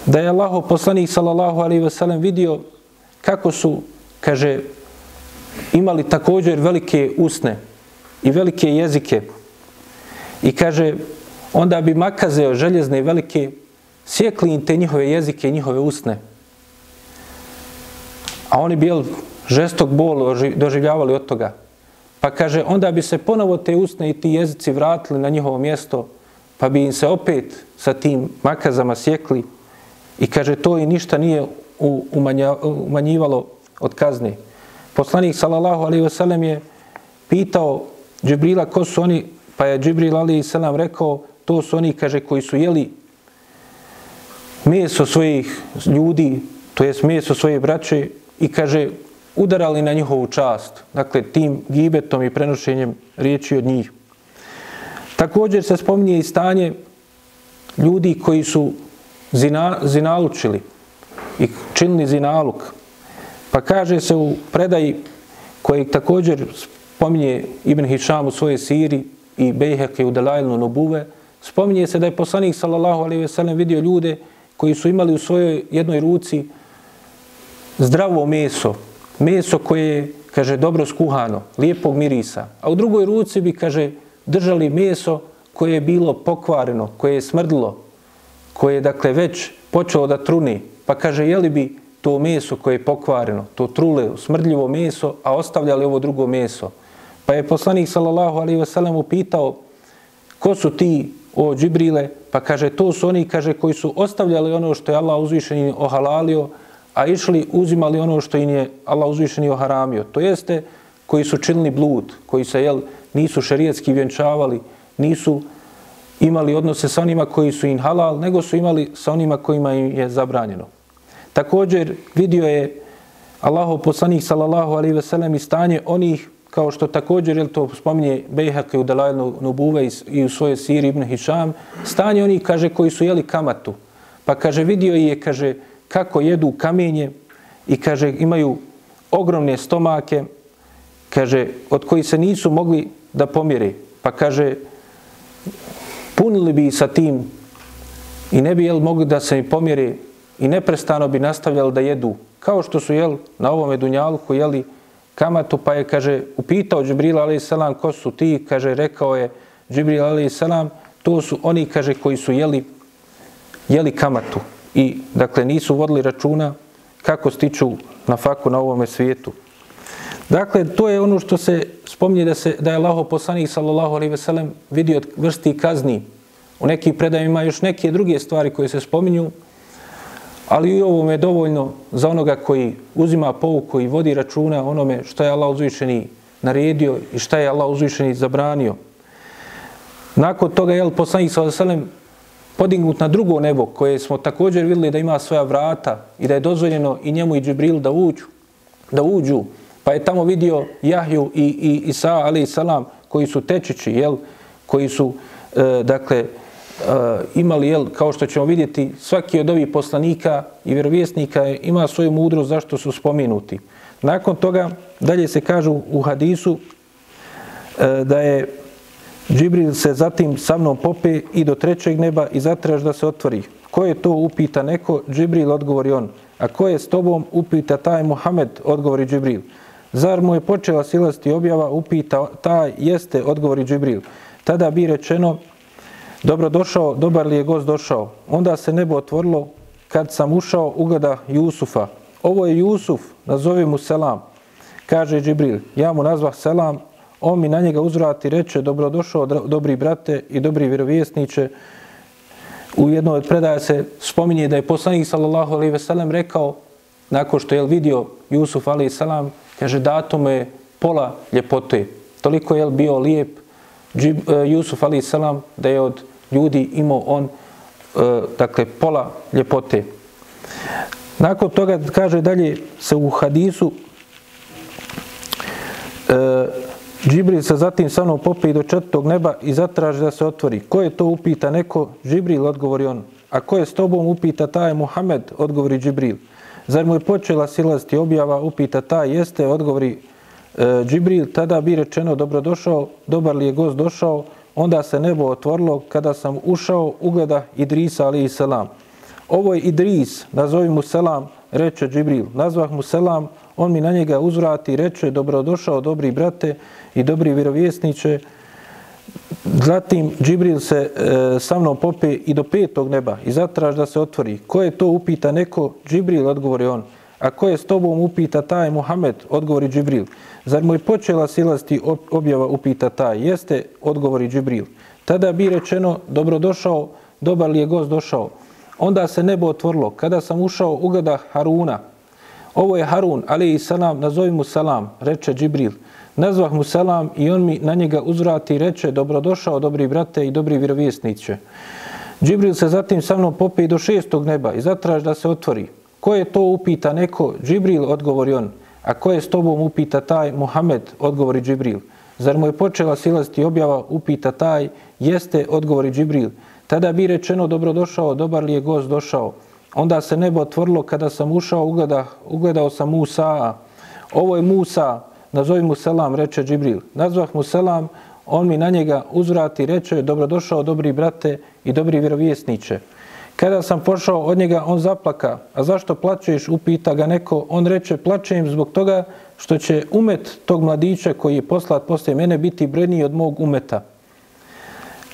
da je Allaho poslanik sallallahu alaihi ve sellem vidio kako su, kaže, imali također velike usne i velike jezike. I kaže, onda bi makazeo željezne i velike sjekli im te njihove jezike i njihove usne a oni bi žestok bol doživljavali od toga. Pa kaže, onda bi se ponovo te usne i ti jezici vratili na njihovo mjesto, pa bi im se opet sa tim makazama sjekli i kaže, to i ništa nije umanjivalo od kazne. Poslanik, sallallahu alaihi wasallam, je pitao Džibrila ko su oni, pa je Džibril alaihi wasallam rekao, to su oni, kaže, koji su jeli meso svojih ljudi, to jest meso svoje braće, i kaže udarali na njihovu čast, dakle tim gibetom i prenošenjem riječi od njih. Također se spominje i stanje ljudi koji su zina, zinalučili i činili zinaluk. Pa kaže se u predaji koji također spominje Ibn Hišam u svojoj siri i Bejheke u Delajlnu Nobuve, spominje se da je poslanik sallallahu alaihi ve sellem vidio ljude koji su imali u svojoj jednoj ruci zdravo meso, meso koje je, kaže, dobro skuhano, lijepog mirisa, a u drugoj ruci bi, kaže, držali meso koje je bilo pokvareno, koje je smrdilo, koje je, dakle, već počelo da truni, pa kaže, jeli bi to meso koje je pokvareno, to trule, smrdljivo meso, a ostavljali ovo drugo meso. Pa je poslanik, sallallahu alaihi ve sellem, upitao, ko su ti, o Džibrile, pa kaže, to su oni, kaže, koji su ostavljali ono što je Allah uzvišeni ohalalio, a išli uzimali ono što im je Allah uzvišeni oharamio. To jeste, koji su činili blud, koji se, jel, nisu šerijetski vjenčavali, nisu imali odnose sa onima koji su im halal, nego su imali sa onima kojima im je zabranjeno. Također vidio je Allahov poslanik sallallahu alejhi ve sellem i stanje onih kao što također je to spominje Bejhak u Dalajnu Nubuve i u svojoj siri Ibn Hišam, stanje onih, kaže, koji su jeli kamatu. Pa kaže, vidio je, kaže, kako jedu kamenje i kaže, imaju ogromne stomake, kaže, od koji se nisu mogli da pomjeri. Pa kaže, punili bi sa tim i ne bi jel mogli da se pomjeri i neprestano bi nastavljali da jedu. Kao što su jel na ovom dunjalku jeli kamatu, pa je, kaže, upitao Džibril a.s. ko su ti, kaže, rekao je Džibril a.s. to su oni, kaže, koji su jeli, jeli kamatu i, dakle, nisu vodili računa kako stiču na faku na ovome svijetu. Dakle, to je ono što se spominje da se da je Allaho poslanik sallallahu alaihi ve sellem vidio vrsti kazni. U nekim predajima još neke druge stvari koje se spominju, Ali i ovo je dovoljno za onoga koji uzima pouku i vodi računa onome što je Allah uzvišeni naredio i što je Allah uzvišeni zabranio. Nakon toga je poslanik sallallahu alaihi ve sellem podignut na drugo nebo koje smo također vidjeli da ima svoja vrata i da je dozvoljeno i njemu i Džibril da uđu, da uđu. Pa je tamo vidio Jahju i, i Isa, ali salam, koji su tečići, jel, koji su, e, dakle, e, imali, jel, kao što ćemo vidjeti, svaki od ovih poslanika i vjerovjesnika ima svoju mudrost zašto su spomenuti. Nakon toga, dalje se kažu u hadisu e, da je Džibril se zatim sa mnom pope i do trećeg neba i zatraž da se otvori. Ko je to upita neko? Džibril odgovori on. A ko je s tobom upita taj Muhammed? Odgovori Džibril. Zar mu je počela silasti objava? Upita taj jeste, odgovori Džibril. Tada bi rečeno, Dobro došao, dobar li je gost došao? Onda se nebo otvorilo kad sam ušao ugleda Jusufa. Ovo je Jusuf, nazovi mu selam. Kaže Džibril, ja mu nazvah selam, on mi na njega uzvrati reče, dobro došao, dobri brate i dobri vjerovjesniče. U jednoj od predaja se spominje da je poslanik sallallahu alaihi ve sellem rekao, nakon što je vidio Jusuf alaihi selam, kaže, dato mu je pola ljepote. Toliko je bio lijep Džib, uh, Jusuf Ali Salam da je od ljudi imao on e, dakle pola ljepote. Nakon toga kaže dalje se u hadisu e, Džibril se zatim sa mnom i do četvrtog neba i zatraži da se otvori. Ko je to upita neko? Džibril odgovori on. A ko je s tobom upita taj Muhammed? Odgovori Džibril. Zar mu je počela silaziti objava? Upita ta jeste? Odgovori e, Džibril. Tada bi rečeno dobrodošao, dobar li je gost došao? onda se nebo otvorilo kada sam ušao ugleda Idrisa alaihi selam. Ovo je Idris, nazovi mu selam, reče Džibril. Nazvah mu selam, on mi na njega uzvrati reče dobrodošao dobri brate i dobri vjerovjesniče. Zatim Džibril se e, sa mnom pope i do petog neba i zatraž da se otvori. Ko je to upita neko? Džibril odgovori on. A ko je s tobom upita taj Muhammed? Odgovori Džibril. Zar mu je počela silasti objava upita taj? Jeste, odgovori Džibril. Tada bi rečeno, dobrodošao, dobar li je gost došao. Onda se nebo otvorilo. Kada sam ušao u Haruna, ovo je Harun, ali i salam, nazovi mu salam, reče Džibril. Nazvah mu selam i on mi na njega uzvrati i reče, dobrodošao, dobri brate i dobri vjerovjesniće. Džibril se zatim sa mnom popije do šestog neba i zatraž da se otvori. Ko je to upita neko? Džibril, odgovori on. A ko je s tobom upita taj? Muhammed, odgovori Džibril. Zar mu je počela silaziti objava upita taj? Jeste, odgovori Džibril. tada bi rečeno dobrodošao, dobar li je gost došao. Onda se nebo otvorilo kada sam ušao, ugleda, ugledao sam Musa. Ovo je Musa, nazovi mu selam, reče Džibril. Nazvah mu selam, on mi na njega uzvrati, reče, dobrodošao, dobri brate i dobri vjerovjesniče. Kada sam pošao od njega, on zaplaka. A zašto plačeš? Upita ga neko. On reče, plačem zbog toga što će umet tog mladića koji je poslat posle mene biti bredniji od mog umeta.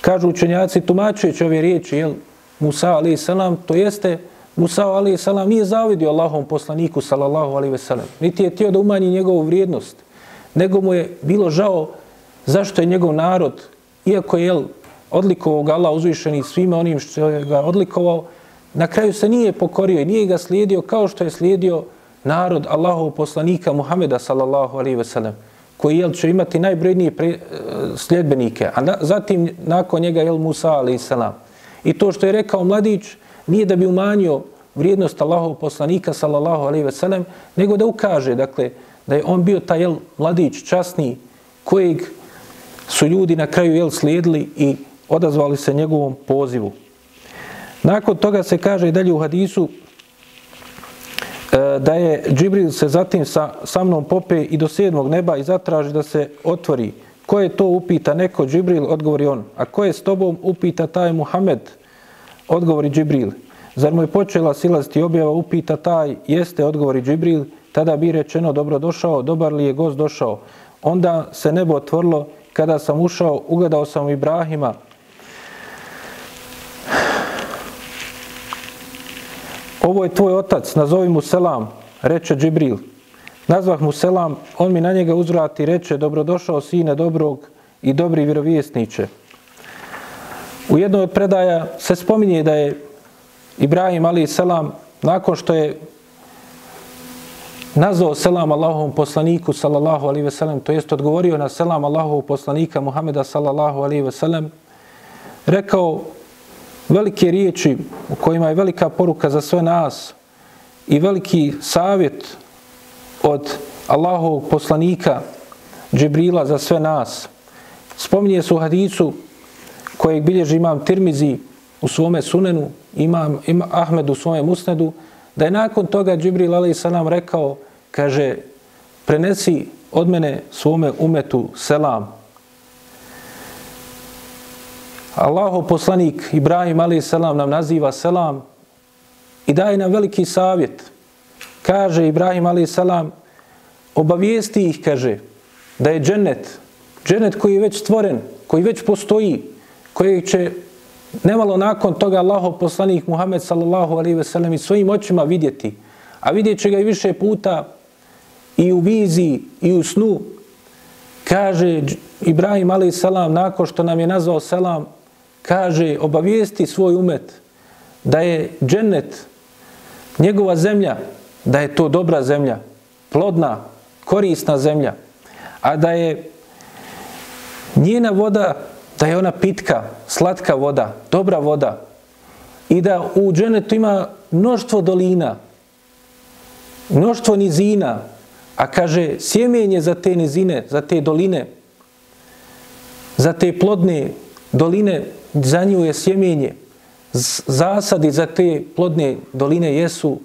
Kažu učenjaci, tumačujući ove riječi, jel, Musa alaih salam, to jeste, Musa alaih salam nije zavidio Allahom poslaniku, salallahu alaih veselam. Niti je tio da umanji njegovu vrijednost, nego mu je bilo žao zašto je njegov narod, iako je, jel, odlikovao ga Allah uzvišeni svima onim što je ga odlikovao, na kraju se nije pokorio i nije ga slijedio kao što je slijedio narod Allahov poslanika Muhameda sallallahu alaihi ve sellem koji jel, će imati najbrojnije pre, e, sljedbenike, a na, zatim nakon njega jel Musa alaihi salam. I to što je rekao mladić nije da bi umanjio vrijednost Allahov poslanika sallallahu alaihi ve sellem, nego da ukaže dakle, da je on bio taj jel, mladić časni kojeg su ljudi na kraju jel, slijedili i odazvali se njegovom pozivu. Nakon toga se kaže dalje u hadisu e, da je Džibril se zatim sa, sa mnom pope i do sedmog neba i zatraži da se otvori. Ko je to upita neko Džibril, odgovori on. A ko je s tobom upita taj Muhammed, odgovori Džibril. Zar mu je počela silaziti objava, upita taj, jeste, odgovori Džibril, tada bi rečeno, dobro došao, dobar li je gost došao. Onda se nebo otvorilo, kada sam ušao, ugledao sam Ibrahima, ovo je tvoj otac, nazovi mu selam, reče Džibril. Nazvah mu selam, on mi na njega uzvrati, reče, dobrodošao sine dobrog i dobri vjerovjesniče. U jednoj od predaja se spominje da je Ibrahim ali selam, nakon što je nazvao selam Allahovom poslaniku sallallahu alaihi ve sellem, to jest odgovorio na selam Allahovog poslanika Muhameda sallallahu alaihi ve sellem, rekao velike riječi u kojima je velika poruka za sve nas i veliki savjet od Allahovog poslanika Džibrila za sve nas. Spominje se u hadicu kojeg bilježi imam Tirmizi u svome sunenu, imam, imam Ahmed u svome musnedu, da je nakon toga Džibril alaih salam rekao, kaže, prenesi od mene svome umetu selam, Allahu poslanik Ibrahim alaih Salam nam naziva selam i daje nam veliki savjet. Kaže Ibrahim alaih Salam, obavijesti ih, kaže, da je džennet, džennet koji je već stvoren, koji već postoji, koji će nemalo nakon toga Allahu poslanik Muhammed sallallahu alaihi ve sellem i svojim očima vidjeti, a vidjet će ga i više puta i u viziji i u snu, kaže Ibrahim alaihi selam, nakon što nam je nazvao selam, kaže, obavijesti svoj umet da je džennet, njegova zemlja, da je to dobra zemlja, plodna, korisna zemlja, a da je njena voda, da je ona pitka, slatka voda, dobra voda i da u dženetu ima mnoštvo dolina, mnoštvo nizina, a kaže sjemenje za te nizine, za te doline, za te plodne doline za nju je sjemenje. Zasadi za te plodne doline jesu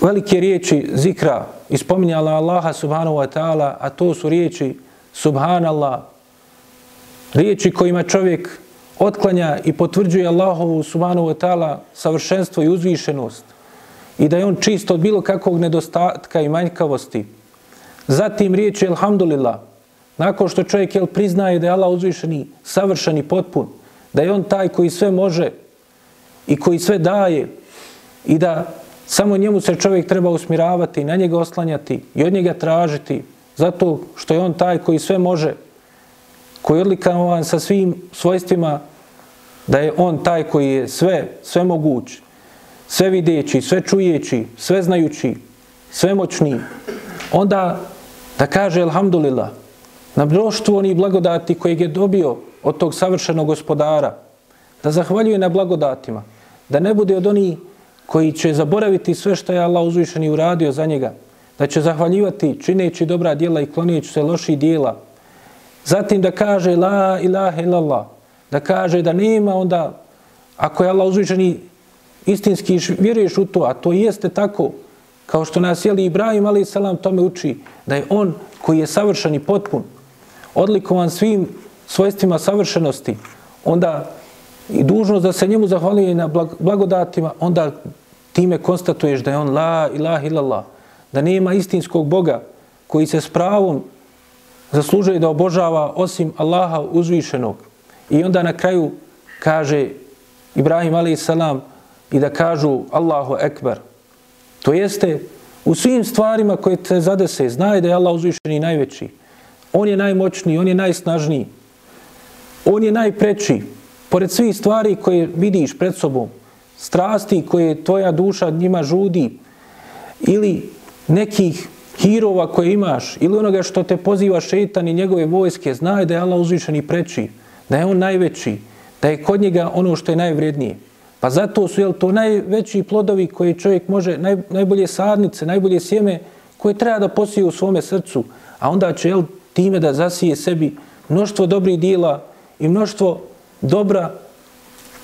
velike riječi zikra ispominjala Allaha subhanahu wa ta'ala, a to su riječi subhanallah, riječi kojima čovjek otklanja i potvrđuje Allahovu subhanahu wa ta'ala savršenstvo i uzvišenost i da je on čist od bilo kakvog nedostatka i manjkavosti. Zatim riječi alhamdulillah, Nakon što čovjek jel, priznaje da je Allah uzvišeni, savršeni, potpun, da je on taj koji sve može i koji sve daje i da samo njemu se čovjek treba usmiravati, na njega oslanjati i od njega tražiti zato što je on taj koji sve može, koji je odlikavan sa svim svojstvima da je on taj koji je sve, sve moguć, sve videći, sve čujeći, sve znajući, sve moćni, onda da kaže Alhamdulillah, na mnoštvo onih blagodati kojeg je dobio od tog savršenog gospodara, da zahvaljuje na blagodatima, da ne bude od onih koji će zaboraviti sve što je Allah uzvišeni uradio za njega, da će zahvaljivati čineći dobra djela i klonijeći se loših djela. Zatim da kaže la ilaha illallah, da kaže da nema, onda ako je Allah uzvičeni istinski vjeruješ u to, a to jeste tako, kao što nas jeli Ibrahim, ali salam tome uči, da je on koji je savršen i potpun, odlikovan svim svojstvima savršenosti, onda i dužnost da se njemu zahvalije na blagodatima, onda time konstatuješ da je on la ilaha illallah, da nema istinskog Boga koji se s pravom zaslužuje da obožava osim Allaha uzvišenog. I onda na kraju kaže Ibrahim a.s. i da kažu Allahu ekber. To jeste u svim stvarima koje te zadese, znaj da je Allah uzvišeni najveći. On je najmoćniji, on je najsnažniji. On je najpreći. Pored svih stvari koje vidiš pred sobom, strasti koje tvoja duša njima žudi, ili nekih hirova koje imaš, ili onoga što te poziva šetan i njegove vojske, znaj da je Allah uzvišen i preči, da je on najveći, da je kod njega ono što je najvrednije. Pa zato su jel, to najveći plodovi koje čovjek može, naj, najbolje sadnice, najbolje sjeme koje treba da posije u svome srcu, a onda će jel, time da zasije sebi mnoštvo dobrih dijela i mnoštvo dobra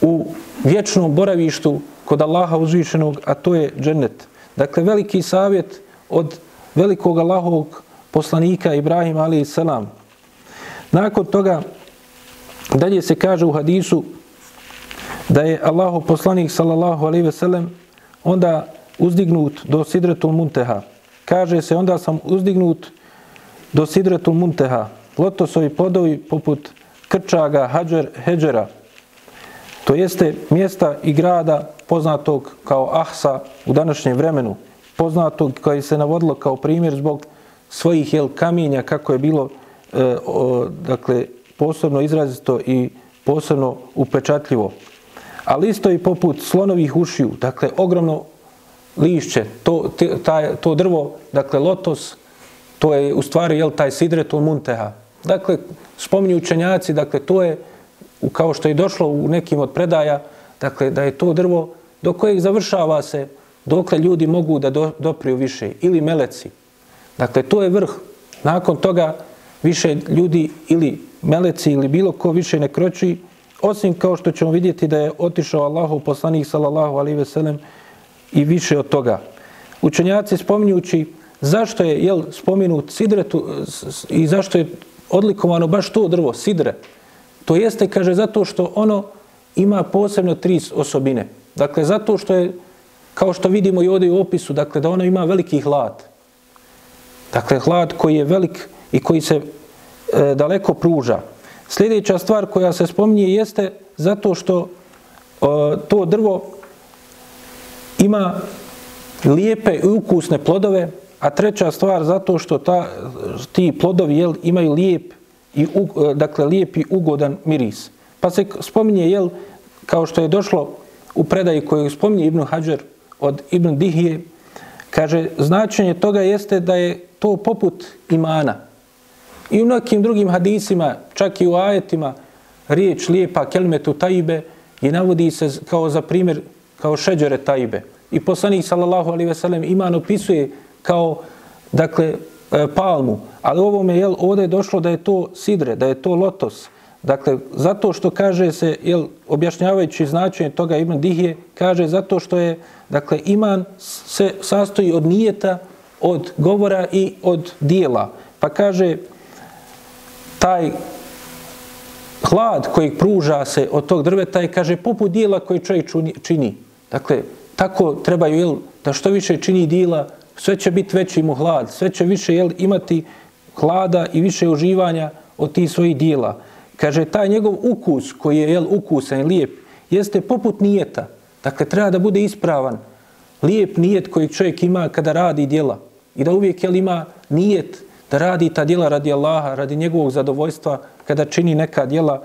u vječnom boravištu kod Allaha uzvišenog, a to je džennet. Dakle, veliki savjet od velikog Allahovog poslanika Ibrahim ali selam. Nakon toga, dalje se kaže u hadisu da je Allahov poslanik sallallahu alejhi ve sellem onda uzdignut do sidretul munteha. Kaže se, onda sam uzdignut do sidretul munteha. Lotosovi podovi poput krčaga, hađer, heđera. To jeste mjesta i grada poznatog kao Ahsa u današnjem vremenu poznatog koji se navodilo kao primjer zbog svojih jel, kamenja kako je bilo e, o, dakle, posebno izrazito i posebno upečatljivo. Ali isto i poput slonovih ušiju, dakle ogromno lišće, to, taj, to drvo, dakle lotos, to je u stvari jel, taj sidretul munteha. Dakle, spominju učenjaci, dakle to je, kao što je došlo u nekim od predaja, dakle da je to drvo do kojeg završava se dokle ljudi mogu da do, dopriju više, ili meleci. Dakle, to je vrh. Nakon toga više ljudi ili meleci ili bilo ko više ne kroči, osim kao što ćemo vidjeti da je otišao Allahu poslanik sallallahu alaihi ve sellem i više od toga. Učenjaci spominjući zašto je jel, spominut sidretu i zašto je odlikovano baš to drvo, sidre. To jeste, kaže, zato što ono ima posebno tri osobine. Dakle, zato što je kao što vidimo i ovdje u opisu, dakle, da ona ima veliki hlad. Dakle, hlad koji je velik i koji se e, daleko pruža. Sljedeća stvar koja se spominje jeste zato što e, to drvo ima lijepe i ukusne plodove, a treća stvar zato što ta, ti plodovi jel, imaju lijep i, u, e, dakle, lijep i ugodan miris. Pa se spominje, jel, kao što je došlo u predaji koju spominje Ibn Hajar, od Ibn Dihije, kaže, značenje toga jeste da je to poput imana. I u nekim drugim hadisima, čak i u ajetima, riječ lijepa kelmetu tajbe i navodi se kao za primjer, kao šeđere tajbe. I poslanik, sallallahu alaihi ve sellem, iman opisuje kao, dakle, e, palmu. Ali ovome, jel, ovdje je došlo da je to sidre, da je to lotos, Dakle, zato što kaže se, jel, objašnjavajući značenje toga Ibn Dihije, kaže zato što je, dakle, iman se sastoji od nijeta, od govora i od dijela. Pa kaže, taj hlad koji pruža se od tog drveta je, kaže, poput dijela koji čovjek čini. Dakle, tako trebaju, jel, da što više čini dijela, sve će biti veći mu hlad, sve će više, jel, imati hlada i više uživanja od tih svojih dijela. Kaže, taj njegov ukus koji je jel, ukusan i lijep, jeste poput nijeta. Dakle, treba da bude ispravan. Lijep nijet koji čovjek ima kada radi djela. I da uvijek jel, ima nijet da radi ta djela radi Allaha, radi njegovog zadovoljstva kada čini neka djela.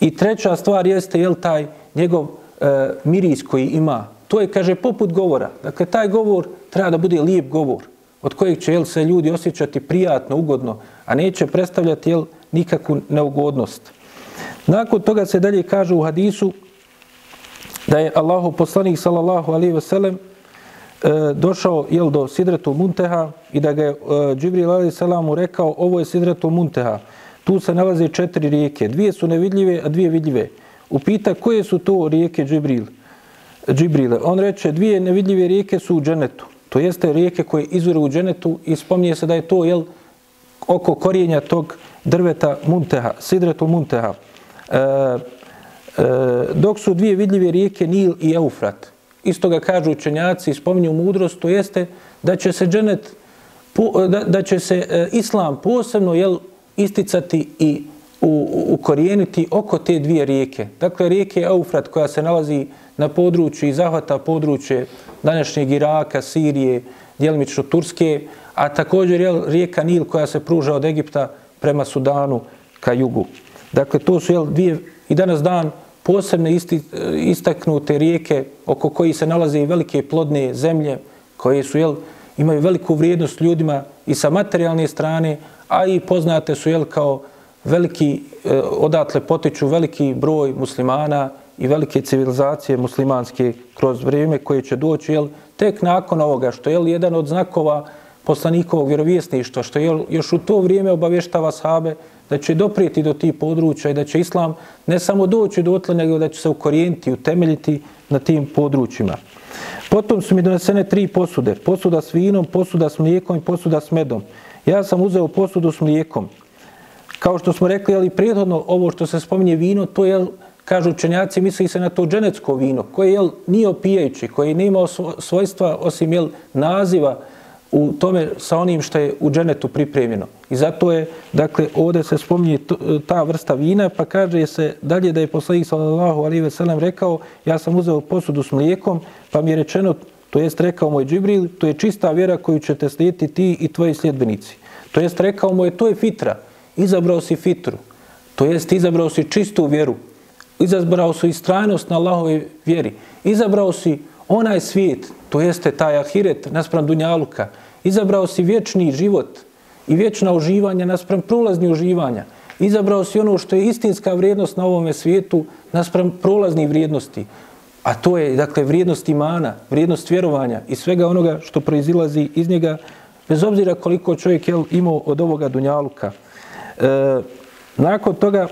I treća stvar jeste jel, taj njegov e, miris koji ima. To je, kaže, poput govora. Dakle, taj govor treba da bude lijep govor od kojeg će jel, se ljudi osjećati prijatno, ugodno, a neće predstavljati jel, nikakvu neugodnost. Nakon toga se dalje kaže u hadisu da je Allahu poslanik sallallahu alaihi ve sellem došao jel, do Sidretu Munteha i da ga je e, Džibril alaihi salamu rekao ovo je Sidretu Munteha. Tu se nalaze četiri rijeke. Dvije su nevidljive, a dvije vidljive. Upita koje su to rijeke Džibril? Džibrile. On reče dvije nevidljive rijeke su u dženetu. To jeste rijeke koje izvore u dženetu i spominje se da je to jel, oko korijenja tog drveta Munteha, Sidretul Munteha. E, e, dok su dvije vidljive rijeke Nil i Eufrat. Isto ga kažu učenjaci i spominju mudrost, to jeste da će se dženet, da, da će se e, islam posebno jel, isticati i u, ukorijeniti oko te dvije rijeke. Dakle, rijeke Eufrat koja se nalazi na području i zahvata područje današnjeg Iraka, Sirije, djelimično Turske, a također jel, rijeka Nil koja se pruža od Egipta prema Sudanu ka jugu. Dakle, to su jel, dvije i danas dan posebne isti, eh, istaknute rijeke oko koji se nalaze i velike plodne zemlje koje su jel, imaju veliku vrijednost ljudima i sa materijalne strane, a i poznate su jel, kao veliki, eh, odatle potiču veliki broj muslimana i velike civilizacije muslimanske kroz vrijeme koje će doći jel, tek nakon ovoga, što je jedan od znakova poslanikovog vjerovjesništva, što je još u to vrijeme obavještava sahabe da će doprijeti do tih područja i da će islam ne samo doći do otle, nego da će se ukorijeniti, utemeljiti na tim područjima. Potom su mi donesene tri posude. Posuda s vinom, posuda s mlijekom i posuda s medom. Ja sam uzeo posudu s mlijekom. Kao što smo rekli, ali prijedhodno ovo što se spominje vino, to je kažu učenjaci, misli se na to dženecko vino, koje jel, nije opijajući, koje nema svojstva osim jel, naziva u tome sa onim što je u dženetu pripremljeno. I zato je, dakle, ovdje se spominje ta vrsta vina, pa kaže se dalje da je poslanik sallallahu alaihi ve sellem rekao, ja sam uzeo posudu s mlijekom, pa mi je rečeno, to jest rekao moj Džibril, to je čista vjera koju ćete slijediti ti i tvoji sljedbenici. To jest rekao moj, to je fitra, izabrao si fitru, to jest izabrao si čistu vjeru, izabrao su istrajnost na Allahove vjeri, izabrao si onaj svijet, to jeste taj ahiret naspram Dunjaluka, izabrao si vječni život i vječna uživanja naspram prolazni uživanja, izabrao si ono što je istinska vrijednost na ovome svijetu naspram prolaznih vrijednosti, a to je dakle vrijednost imana, vrijednost vjerovanja i svega onoga što proizilazi iz njega, bez obzira koliko čovjek je imao od ovoga Dunjaluka. E, nakon toga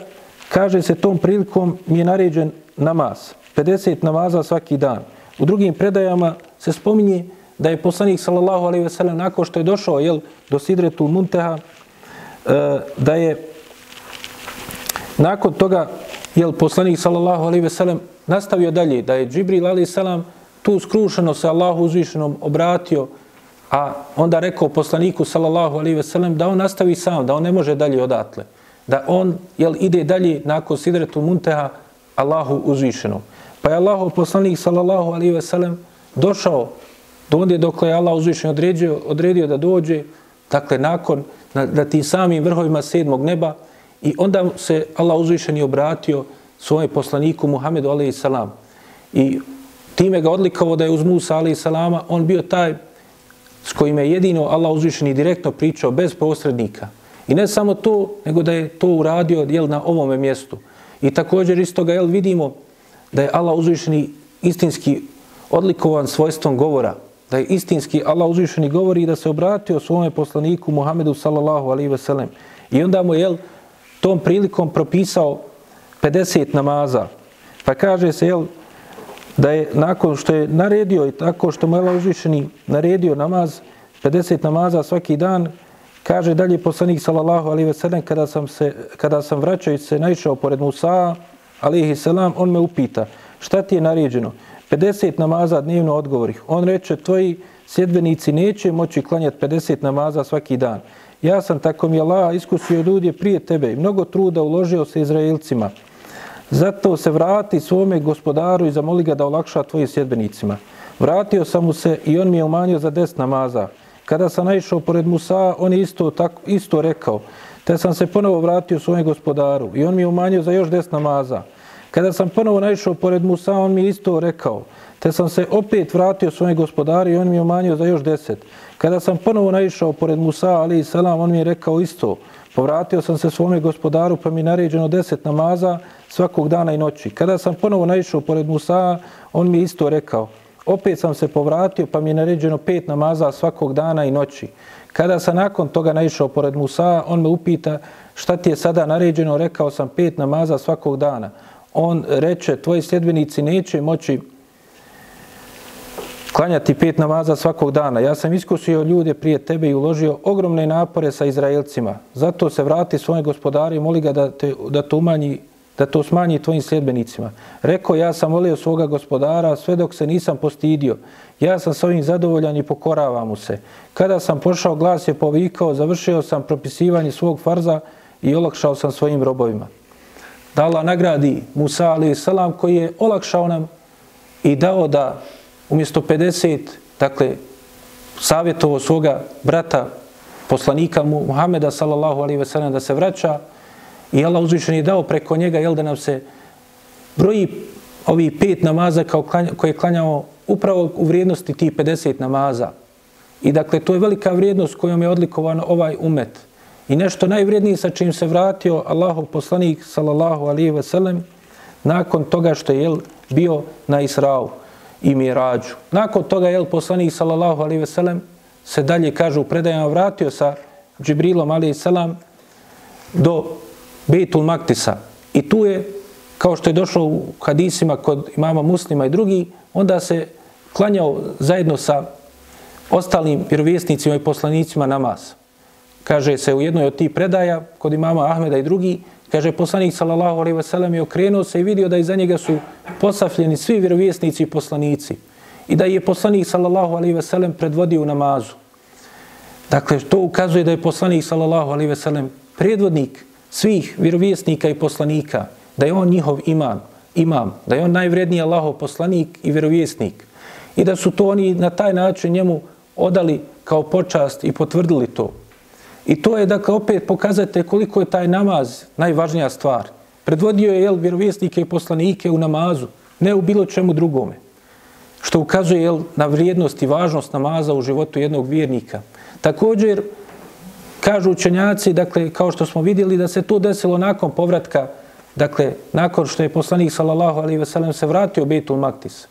kaže se tom prilikom mi je naređen namaz, 50 namaza svaki dan. U drugim predajama se spominje da je poslanik sallallahu alejhi ve sellem nakon što je došao jel, do Sidretul Munteha, e, da je nakon toga jel, poslanik sallallahu alejhi ve sellem nastavio dalje, da je Džibril alejhi selam tu skrušeno se Allahu uzvišenom obratio, a onda rekao poslaniku sallallahu alejhi ve sellem da on nastavi sam, da on ne može dalje odatle da on jel, ide dalje nakon sidretu munteha Allahu uzvišenom. Pa je Allahu poslanik sallallahu alaihi ve sellem došao do onda dokle je Allah uzvišen odredio, odredio da dođe, dakle nakon na, na tim samim vrhovima sedmog neba i onda se Allah uzvišen je obratio svojem poslaniku Muhammedu alaihi salam. I time ga odlikovao da je uz Musa alaihi salama on bio taj s kojim je jedino Allah uzvišen i direktno pričao bez posrednika. I ne samo to, nego da je to uradio jel, na ovome mjestu. I također isto ga jel, vidimo da je Allah uzvišeni istinski odlikovan svojstvom govora. Da je istinski Allah uzvišeni govori i da se obratio svome poslaniku Muhammedu sallallahu alaihi ve sellem. I onda mu je tom prilikom propisao 50 namaza. Pa kaže se jel, da je nakon što je naredio i tako što mu je Allah uzvišeni naredio namaz, 50 namaza svaki dan, Kaže dalje poslanik sallallahu alaihi ve sellem kada sam se kada sam vraćajući se naišao pored Musa alejhi selam on me upita šta ti je naređeno? 50 namaza dnevno odgovori. On reče tvoji sjedbenici neće moći klanjati 50 namaza svaki dan. Ja sam tako mi Allah iskusio ljudi prije tebe i mnogo truda uložio se Izraelcima. Zato se vrati svome gospodaru i zamoli ga da olakša tvojim sjedbenicima. Vratio sam mu se i on mi je umanjio za 10 namaza. Kada sam naišao pored Musa, on je isto, tako, isto rekao. Te sam se ponovo vratio svojem gospodaru i on mi je umanjio za još des namaza. Kada sam ponovo naišao pored Musa, on mi je isto rekao. Te sam se opet vratio svojem gospodaru i on mi je umanjio za još deset. Kada sam ponovo naišao pored Musa, ali i selam, on mi je rekao isto. Povratio sam se svome gospodaru pa mi je naređeno deset namaza svakog dana i noći. Kada sam ponovo naišao pored Musa, on mi je isto rekao opet sam se povratio pa mi je naređeno pet namaza svakog dana i noći. Kada sam nakon toga naišao pored Musa, on me upita šta ti je sada naređeno, rekao sam pet namaza svakog dana. On reče, tvoji sljedbenici neće moći klanjati pet namaza svakog dana. Ja sam iskusio ljude prije tebe i uložio ogromne napore sa Izraelcima. Zato se vrati svoje gospodari i moli ga da, te, da, te umanji, da to smanji tvojim sljedbenicima. Rekao, ja sam volio svoga gospodara sve dok se nisam postidio. Ja sam s ovim zadovoljan i pokoravam mu se. Kada sam pošao, glas je povikao, završio sam propisivanje svog farza i olakšao sam svojim robovima. Da Allah nagradi Musa alaih salam koji je olakšao nam i dao da umjesto 50, dakle, savjetovo svoga brata, poslanika Muhameda sallallahu alaihi ve sellem da se vraća i Allah uzvišen je dao preko njega jel da nam se broji ovi pet namaza kao klanja, koje je klanjao upravo u vrijednosti ti 50 namaza. I dakle, to je velika vrijednost kojom je odlikovan ovaj umet. I nešto najvrijednije sa čim se vratio Allahov poslanik sallallahu alihi ve sellem nakon toga što je jel, bio na Israu i Mirađu. Nakon toga je poslanik sallallahu alihi ve sellem se dalje kaže u predajama vratio sa Džibrilom alihi selam do Bejtul Maktisa. I tu je kao što je došlo u hadisima kod imama Muslima i drugi, onda se klanjao zajedno sa ostalim vjerovjesnicima i poslanicima namaz. Kaže se u jednoj od tih predaja kod imama Ahmeda i drugi, Kaže, poslanik sallallahu alejhi ve sellem je okrenuo se i vidio da iza njega su posafljeni svi vjerovjesnici i poslanici. I da je poslanik sallallahu alejhi ve sellem predvodio u namazu. Dakle, to ukazuje da je poslanik sallallahu alejhi ve sellem predvodnik svih vjerovjesnika i poslanika. Da je on njihov imam, imam. Da je on najvredniji Allahov poslanik i vjerovjesnik. I da su to oni na taj način njemu odali kao počast i potvrdili to. I to je, dakle, opet pokazate koliko je taj namaz najvažnija stvar. Predvodio je, jel, vjerovjesnike i poslanike u namazu, ne u bilo čemu drugome. Što ukazuje, jel, na vrijednost i važnost namaza u životu jednog vjernika. Također, kažu učenjaci, dakle, kao što smo vidjeli, da se to desilo nakon povratka, dakle, nakon što je poslanik, sallallahu alaihi ve sellem, se vratio u Bejtul Maktis.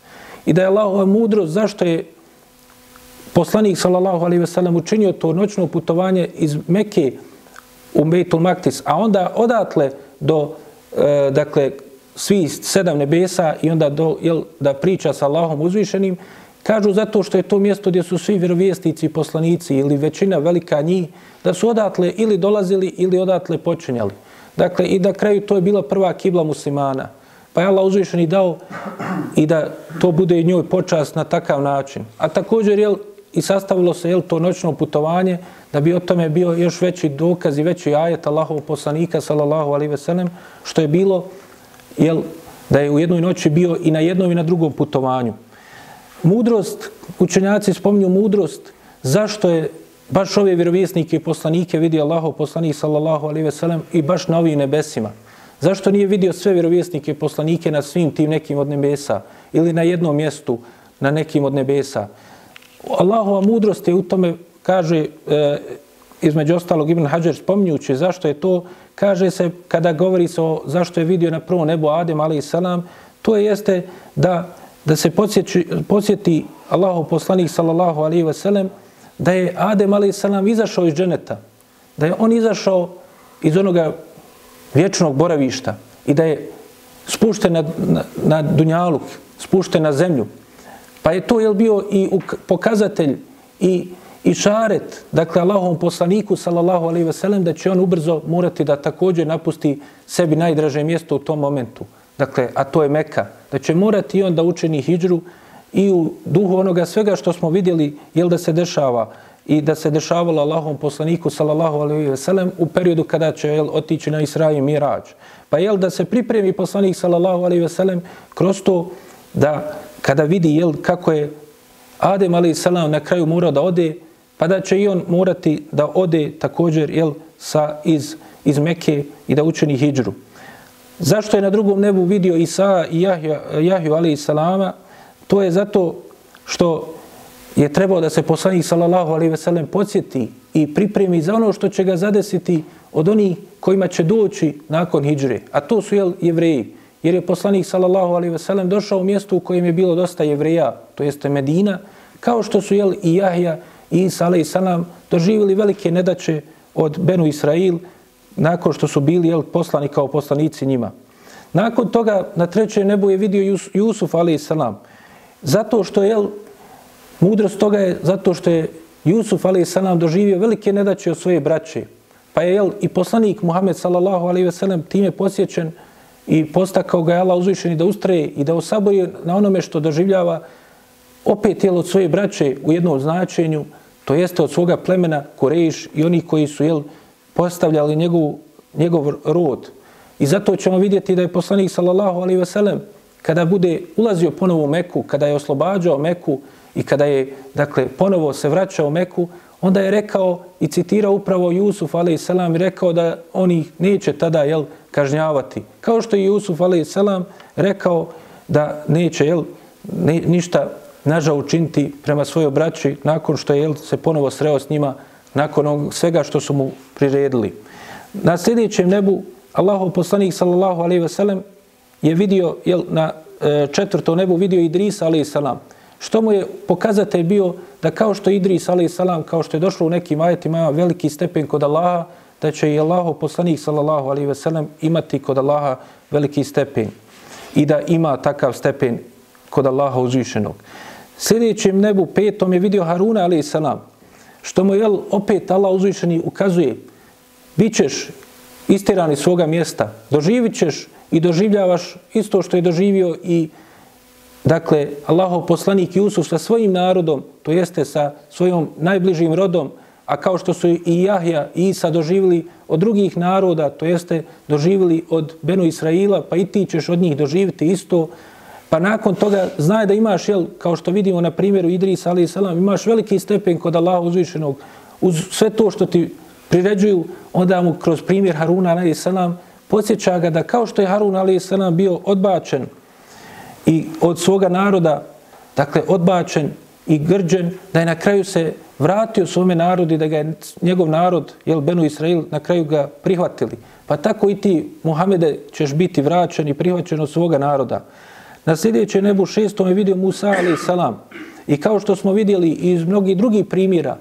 I da je Allahova mudrost, zašto je poslanik sallallahu alejhi ve sellem učinio to noćno putovanje iz Mekke u Bejtul Maktis, a onda odatle do e, dakle svi sedam nebesa i onda do jel, da priča sa Allahom uzvišenim, kažu zato što je to mjesto gdje su svi vjerovjesnici i poslanici ili većina velika njih, da su odatle ili dolazili ili odatle počinjali. Dakle, i da kraju to je bila prva kibla muslimana. Pa je Allah uzvišeni dao i da to bude i njoj počast na takav način. A također, jel, i sastavilo se jel, to noćno putovanje da bi o tome bio još veći dokaz i veći ajet Allahov poslanika sallallahu alaihi ve sellem što je bilo jel, da je u jednoj noći bio i na jednom i na drugom putovanju. Mudrost, učenjaci spominju mudrost, zašto je baš ove vjerovjesnike i poslanike vidio Allahov poslanik sallallahu alaihi ve sellem i baš na ovim nebesima. Zašto nije vidio sve vjerovjesnike i poslanike na svim tim nekim od nebesa ili na jednom mjestu na nekim od nebesa? Allahova mudrost je u tome, kaže, e, između ostalog Ibn Hajar spominjući zašto je to, kaže se, kada govori se o zašto je vidio na prvo nebo Adem, ali selam, salam, to je jeste da, da se podsjeti, podsjeti Allahov poslanik, sallallahu alaihi ve sellem, da je Adem, alaihi sallam izašao iz dženeta, da je on izašao iz onoga vječnog boravišta i da je spušten na, na, na dunjaluk, spušten na zemlju, Pa je to jel bio i pokazatelj i i šaret, dakle Allahom poslaniku sallallahu alejhi ve sellem da će on ubrzo morati da također napusti sebi najdraže mjesto u tom momentu. Dakle, a to je Mekka. Da će morati on da učini hijđru i u duhu onoga svega što smo vidjeli jel da se dešava i da se dešavalo Allahom poslaniku sallallahu alejhi ve sellem u periodu kada će jel, otići na Isra i Mirađ. Pa jel da se pripremi poslanik sallallahu alejhi ve sellem kroz to da kada vidi jel, kako je Adem ali salam na kraju morao da ode, pa da će i on morati da ode također jel, sa, iz, iz Mekke i da učini hijđru. Zašto je na drugom nebu vidio Isa i Jahju, Jahju ali salama? To je zato što je trebao da se poslanik sallallahu alaihi veselem podsjeti i pripremi za ono što će ga zadesiti od onih kojima će doći nakon hijđre. A to su jel, jevreji. jer je poslanik sallallahu alaihi veselem došao u mjestu u kojem je bilo dosta jevreja, to jeste Medina, kao što su jel, i Jahja i Isa alaihi salam doživjeli velike nedaće od Benu Israil nakon što su bili jel, poslani kao poslanici njima. Nakon toga na trećem nebu je vidio Jusuf, ali i salam. Zato što je, mudrost toga je zato što je Jusuf alaihi salam doživio velike nedaće od svoje braće. Pa je jel, i poslanik Muhammed sallallahu alaihi ve sellem time posjećen i postakao ga je Allah uzvišeni da ustraje i da osabori na onome što doživljava opet jel, od svoje braće u jednom značenju, to jeste od svoga plemena Kurejiš i oni koji su jel, postavljali njegov, njegov rod. I zato ćemo vidjeti da je poslanik sallallahu alaihi ve sellem kada bude ulazio ponovo u Meku, kada je oslobađao Meku i kada je dakle ponovo se vraćao u Meku, onda je rekao i citirao upravo Jusuf a.s. i rekao da oni neće tada jel, kažnjavati. Kao što je Jusuf a.s. rekao da neće jel, ne, ništa nažao učiniti prema svojoj braći nakon što je jel, se ponovo sreo s njima nakon svega što su mu priredili. Na sljedećem nebu Allahov poslanik sallallahu alejhi ve sellem je vidio jel, na e, četvrtom nebu vidio Idrisa alejhi salam što mu je pokazatelj bio da kao što Idris alejhi salam, kao što je došlo u nekim ajetima, ima veliki stepen kod Allaha, da će i Allaho poslanik sallallahu alejhi ve sellem imati kod Allaha veliki stepen i da ima takav stepen kod Allaha uzvišenog. Sljedećem nebu petom je vidio Haruna alejhi salam, što mu je opet Allah uzvišeni ukazuje, bit ćeš istirani svoga mjesta, doživit ćeš i doživljavaš isto što je doživio i Dakle, Allahov poslanik Jusuf sa svojim narodom, to jeste sa svojom najbližim rodom, a kao što su i Jahja i Isa doživili od drugih naroda, to jeste doživili od Benu Israila, pa i ti ćeš od njih doživiti isto, pa nakon toga znaje da imaš, jel, kao što vidimo na primjeru Idrisa, ali selam, imaš veliki stepen kod Allaha uzvišenog, uz sve to što ti priređuju, onda mu kroz primjer Haruna, ali selam, posjeća ga da kao što je Harun, ali selam, bio odbačen, i od svoga naroda, dakle, odbačen i grđen, da je na kraju se vratio svome narodu i da ga je njegov narod, jel, Benu Israil, na kraju ga prihvatili. Pa tako i ti, Muhammede, ćeš biti vraćen i prihvaćen od svoga naroda. Na sljedećem nebu šestom je vidio Musa, ali salam. I kao što smo vidjeli iz mnogih drugih primjera,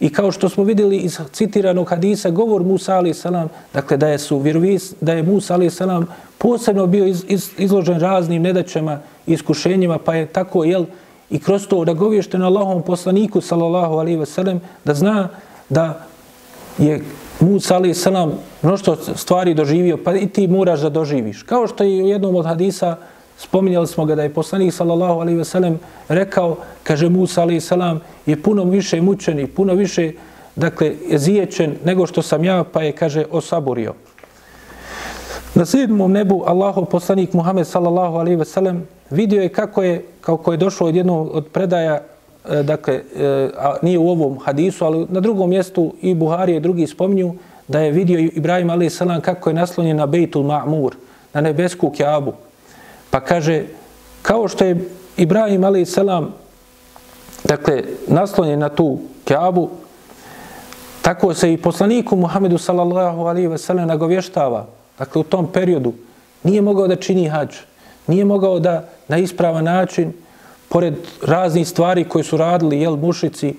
I kao što smo vidjeli iz citiranog hadisa, govor Musa alaih salam, dakle da je, su vjerovis, da je Musa alaih salam posebno bio iz, iz, izložen raznim nedaćama iskušenjima, pa je tako, jel, i kroz to da govješte na Allahom poslaniku, sallallahu alaihi ve sellem, da zna da je Musa alaih salam mnošto stvari doživio, pa i ti moraš da doživiš. Kao što je u jednom od hadisa spominjali smo ga da je poslanik sallallahu alaihi ve sellem rekao, kaže Musa alaihi salam, je puno više mučen i puno više dakle, ziječen nego što sam ja, pa je, kaže, osaborio. Na sedmom nebu Allahov poslanik Muhammed sallallahu alaihi ve sellem vidio je kako je, kako je došlo od jednog od predaja, e, dakle, e, a nije u ovom hadisu, ali na drugom mjestu i Buhari i drugi spominju da je vidio Ibrahim alaihi salam kako je naslonjen na Bejtul Ma'mur, na nebesku kjabu. Pa kaže, kao što je Ibrahim a.s. dakle, naslonjen na tu kjabu, tako se i poslaniku Muhammedu sallallahu alaihi ve sellem nagovještava. Dakle, u tom periodu nije mogao da čini hađ. Nije mogao da na ispravan način, pored raznih stvari koje su radili jel, mušici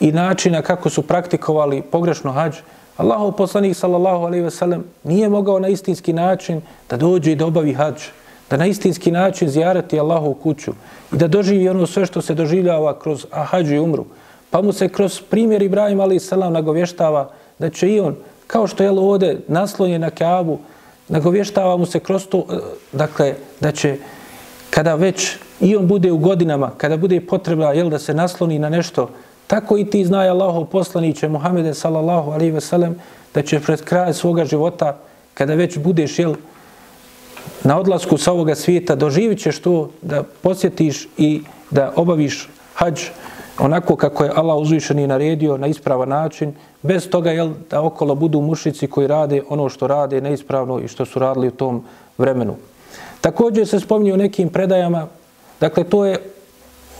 i načina kako su praktikovali pogrešno hađ, Allahov poslanik sallallahu alaihi ve sellem nije mogao na istinski način da dođe i da obavi hađ da na istinski način zjarati Allahu u kuću i da doživi ono sve što se doživljava kroz hađu i umru. Pa mu se kroz primjer Ibrahim ali salam nagovještava da će i on, kao što je ovdje naslonjen na Kaabu, nagovještava mu se kroz to, e, dakle, da će kada već i on bude u godinama, kada bude potrebna jel, da se nasloni na nešto, tako i ti znaje Allahov poslaniće Muhammede sallallahu alaihi ve sellem, da će pred kraj svoga života, kada već budeš jel, na odlasku sa ovoga svijeta doživit ćeš to da posjetiš i da obaviš hađ onako kako je Allah uzvišeni naredio na ispravan način, bez toga jel, da okolo budu mušici koji rade ono što rade neispravno i što su radili u tom vremenu. Također se spominje u nekim predajama, dakle to je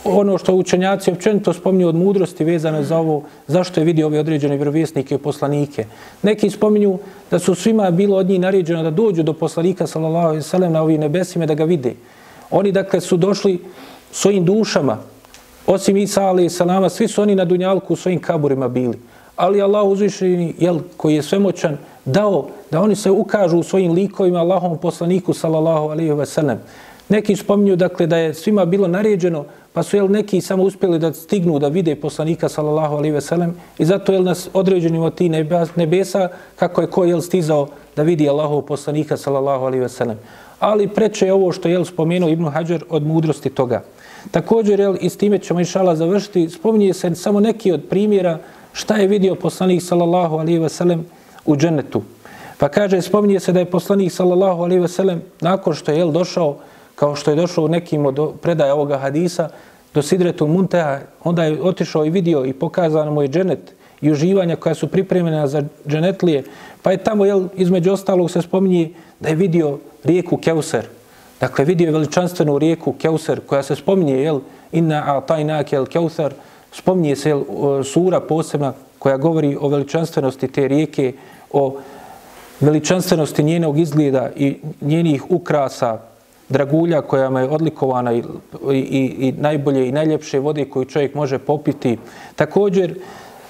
ono što učenjaci općenito spominju od mudrosti vezano za ovo, zašto je vidio ove određene vjerovjesnike i poslanike. Neki spominju da su svima bilo od njih naređeno da dođu do poslanika sallallahu alejhi ve sellem na ovim nebesima da ga vide. Oni dakle su došli svojim dušama, osim Isa alejhi salama, svi su oni na dunjalku u svojim kaburima bili. Ali Allah uzvišeni, jel, koji je svemoćan, dao da oni se ukažu u svojim likovima Allahom poslaniku sallallahu alejhi ve sellem. Neki spominju dakle da je svima bilo naređeno Pa su jel, neki samo uspjeli da stignu da vide poslanika sallallahu alaihi ve sellem i zato jel, nas određeni od ti nebesa kako je ko jel stizao da vidi Allahov poslanika sallallahu alaihi ve sellem. Ali preče je ovo što je spomenuo Ibn Hajar od mudrosti toga. Također, jel, i s time ćemo inšala završiti, spominje se samo neki od primjera šta je vidio poslanik sallallahu alaihi ve sellem u džennetu. Pa kaže, spominje se da je poslanik sallallahu alaihi ve sellem nakon što je jel, došao kao što je došlo u nekim od predaja ovoga hadisa, do Sidretu Munteha, onda je otišao i vidio i pokazano mu je dženet i uživanja koja su pripremljena za dženetlije. Pa je tamo, jel, između ostalog se spominje da je vidio rijeku Keuser. Dakle, vidio je veličanstvenu rijeku Keuser koja se spominje, jel, inna a taj nakel Keuser, spominje se, jel, sura posebna koja govori o veličanstvenosti te rijeke, o veličanstvenosti njenog izgleda i njenih ukrasa, dragulja koja je odlikovana i, i, i najbolje i najljepše vode koju čovjek može popiti. Također,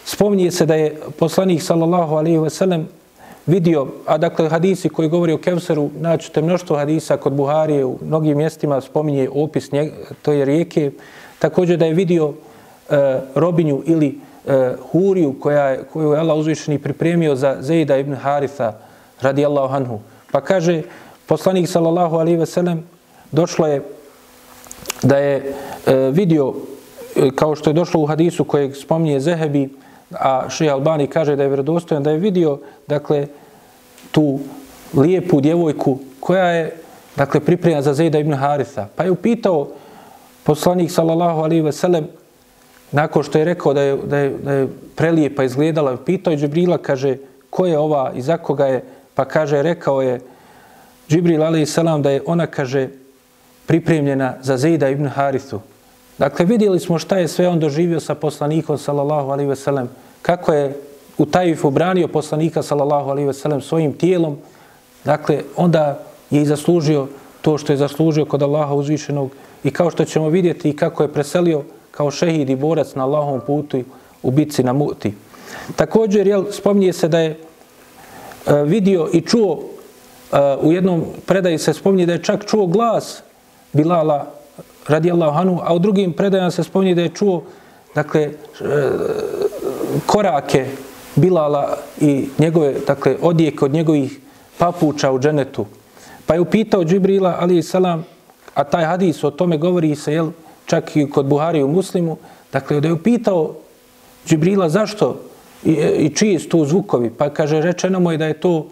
spominje se da je poslanik sallallahu alaihi ve sellem vidio, a dakle hadisi koji govori o Kevseru, naćete mnoštvo hadisa kod Buharije, u mnogim mjestima spominje opis nje, to je rijeke, također da je vidio e, robinju ili e, huriju koja koju je Allah uzvišeni pripremio za Zejda ibn Haritha radijallahu anhu. Pa kaže, poslanik sallallahu alaihi ve sellem došlo je da je e, vidio e, kao što je došlo u hadisu kojeg spominje Zehebi a Šeha Albani kaže da je vjerodostojan da je vidio dakle tu lijepu djevojku koja je dakle pripremljena za Zejda ibn Haritha pa je upitao poslanik sallallahu alaihi ve sellem nakon što je rekao da je, da je, da je prelijepa izgledala pitao je Džibrila kaže ko je ova i za koga je? Pa kaže rekao je Džibril a.s. da je ona, kaže, pripremljena za Zejda ibn Harithu. Dakle, vidjeli smo šta je sve on doživio sa poslanikom, sallallahu alaihi sellem, kako je u Tajifu branio poslanika, sallallahu alaihi sellem, svojim tijelom. Dakle, onda je i zaslužio to što je zaslužio kod Allaha uzvišenog i kao što ćemo vidjeti kako je preselio kao šehid i borac na Allahovom putu u bitci na Muti. Također, jel, spominje se da je e, vidio i čuo u jednom predaji se spominje da je čak čuo glas Bilala radijallahu anhu, a u drugim predajama se spominje da je čuo dakle, e, korake Bilala i njegove dakle, odijek od njegovih papuča u dženetu. Pa je upitao Džibrila, ali i salam, a taj hadis o tome govori se, jel, čak i kod Buhari u muslimu, dakle, da je upitao Džibrila zašto i, i čiji su tu zvukovi, pa kaže, rečeno mu je da je to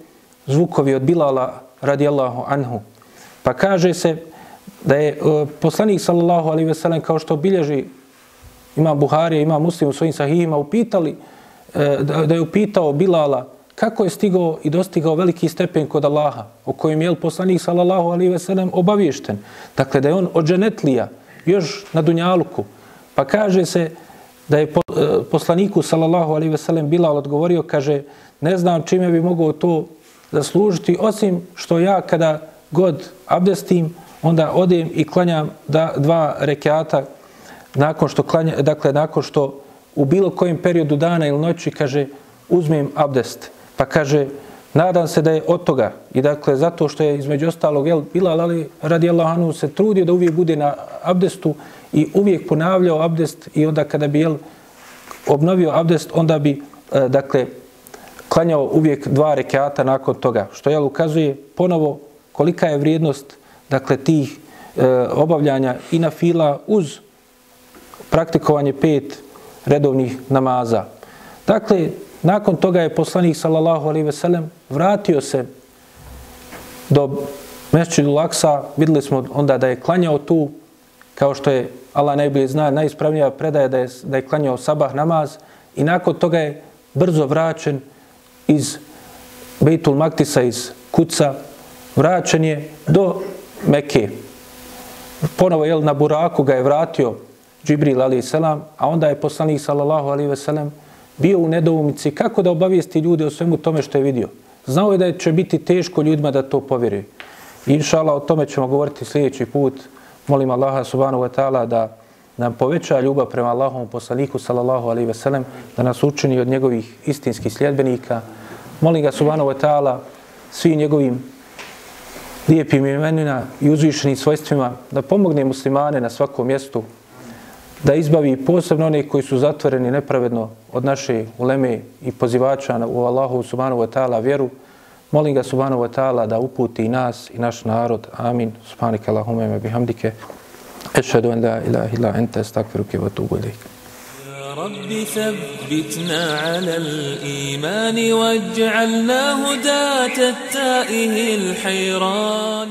zvukovi od Bilala radijallahu anhu. Pa kaže se da je uh, poslanik sallallahu alaihi veselem kao što bilježi ima Buharija, ima muslim u svojim sahihima, upitali, uh, da, da je upitao Bilala kako je stigao i dostigao veliki stepen kod Allaha, o kojem je poslanik sallallahu alaihi veselem obaviješten. Dakle, da je on od dženetlija, još na Dunjaluku. Pa kaže se da je e, poslaniku sallallahu alaihi veselem Bilal odgovorio, kaže, ne znam čime bi mogao to zaslužiti, osim što ja kada god abdestim, onda odem i klanjam da, dva rekiata nakon što klanja, dakle nakon što u bilo kojem periodu dana ili noći kaže uzmem abdest. Pa kaže nadam se da je od toga i dakle zato što je između ostalog jel, Bilal ali radi Allahanu se trudio da uvijek bude na abdestu i uvijek ponavljao abdest i onda kada bi jel, obnovio abdest onda bi e, dakle klanjao uvijek dva rekiata nakon toga, što je ukazuje ponovo kolika je vrijednost dakle tih e, obavljanja i na fila uz praktikovanje pet redovnih namaza. Dakle, nakon toga je poslanik sallallahu alejhi ve sellem vratio se do Mešćidu Laksa, videli smo onda da je klanjao tu, kao što je Allah najbolje zna, najispravnija predaja da je, da je klanjao sabah namaz i nakon toga je brzo vraćen iz Bejtul Maktisa, iz Kuca, vraćen je do Mekke. Ponovo, jel, na Buraku ga je vratio Džibril a.s. a onda je poslanik sallallahu alaihi ve sellem bio u nedoumici kako da obavijesti ljude o svemu tome što je vidio. Znao je da će biti teško ljudima da to povjeruju. Inša Allah, o tome ćemo govoriti sljedeći put. Molim Allaha subhanahu wa ta'ala da nam poveća ljubav prema Allahom poslaniku sallallahu alaihi ve sellem, da nas učini od njegovih istinskih sljedbenika. Molim ga subhanahu wa ta'ala svim njegovim lijepim imenima i uzvišenim svojstvima da pomogne muslimane na svakom mjestu, da izbavi posebno one koji su zatvoreni nepravedno od naše uleme i pozivača u Allahu subhanahu wa ta'ala vjeru. Molim ga subhanahu wa ta'ala da uputi i nas i naš narod. Amin. Subhanike Allahume bihamdike. أشهد أن لا إله إلا أنت أستغفرك وأتوب إليك. رب ثبتنا على الإيمان واجعلنا هداة التائه الحيران.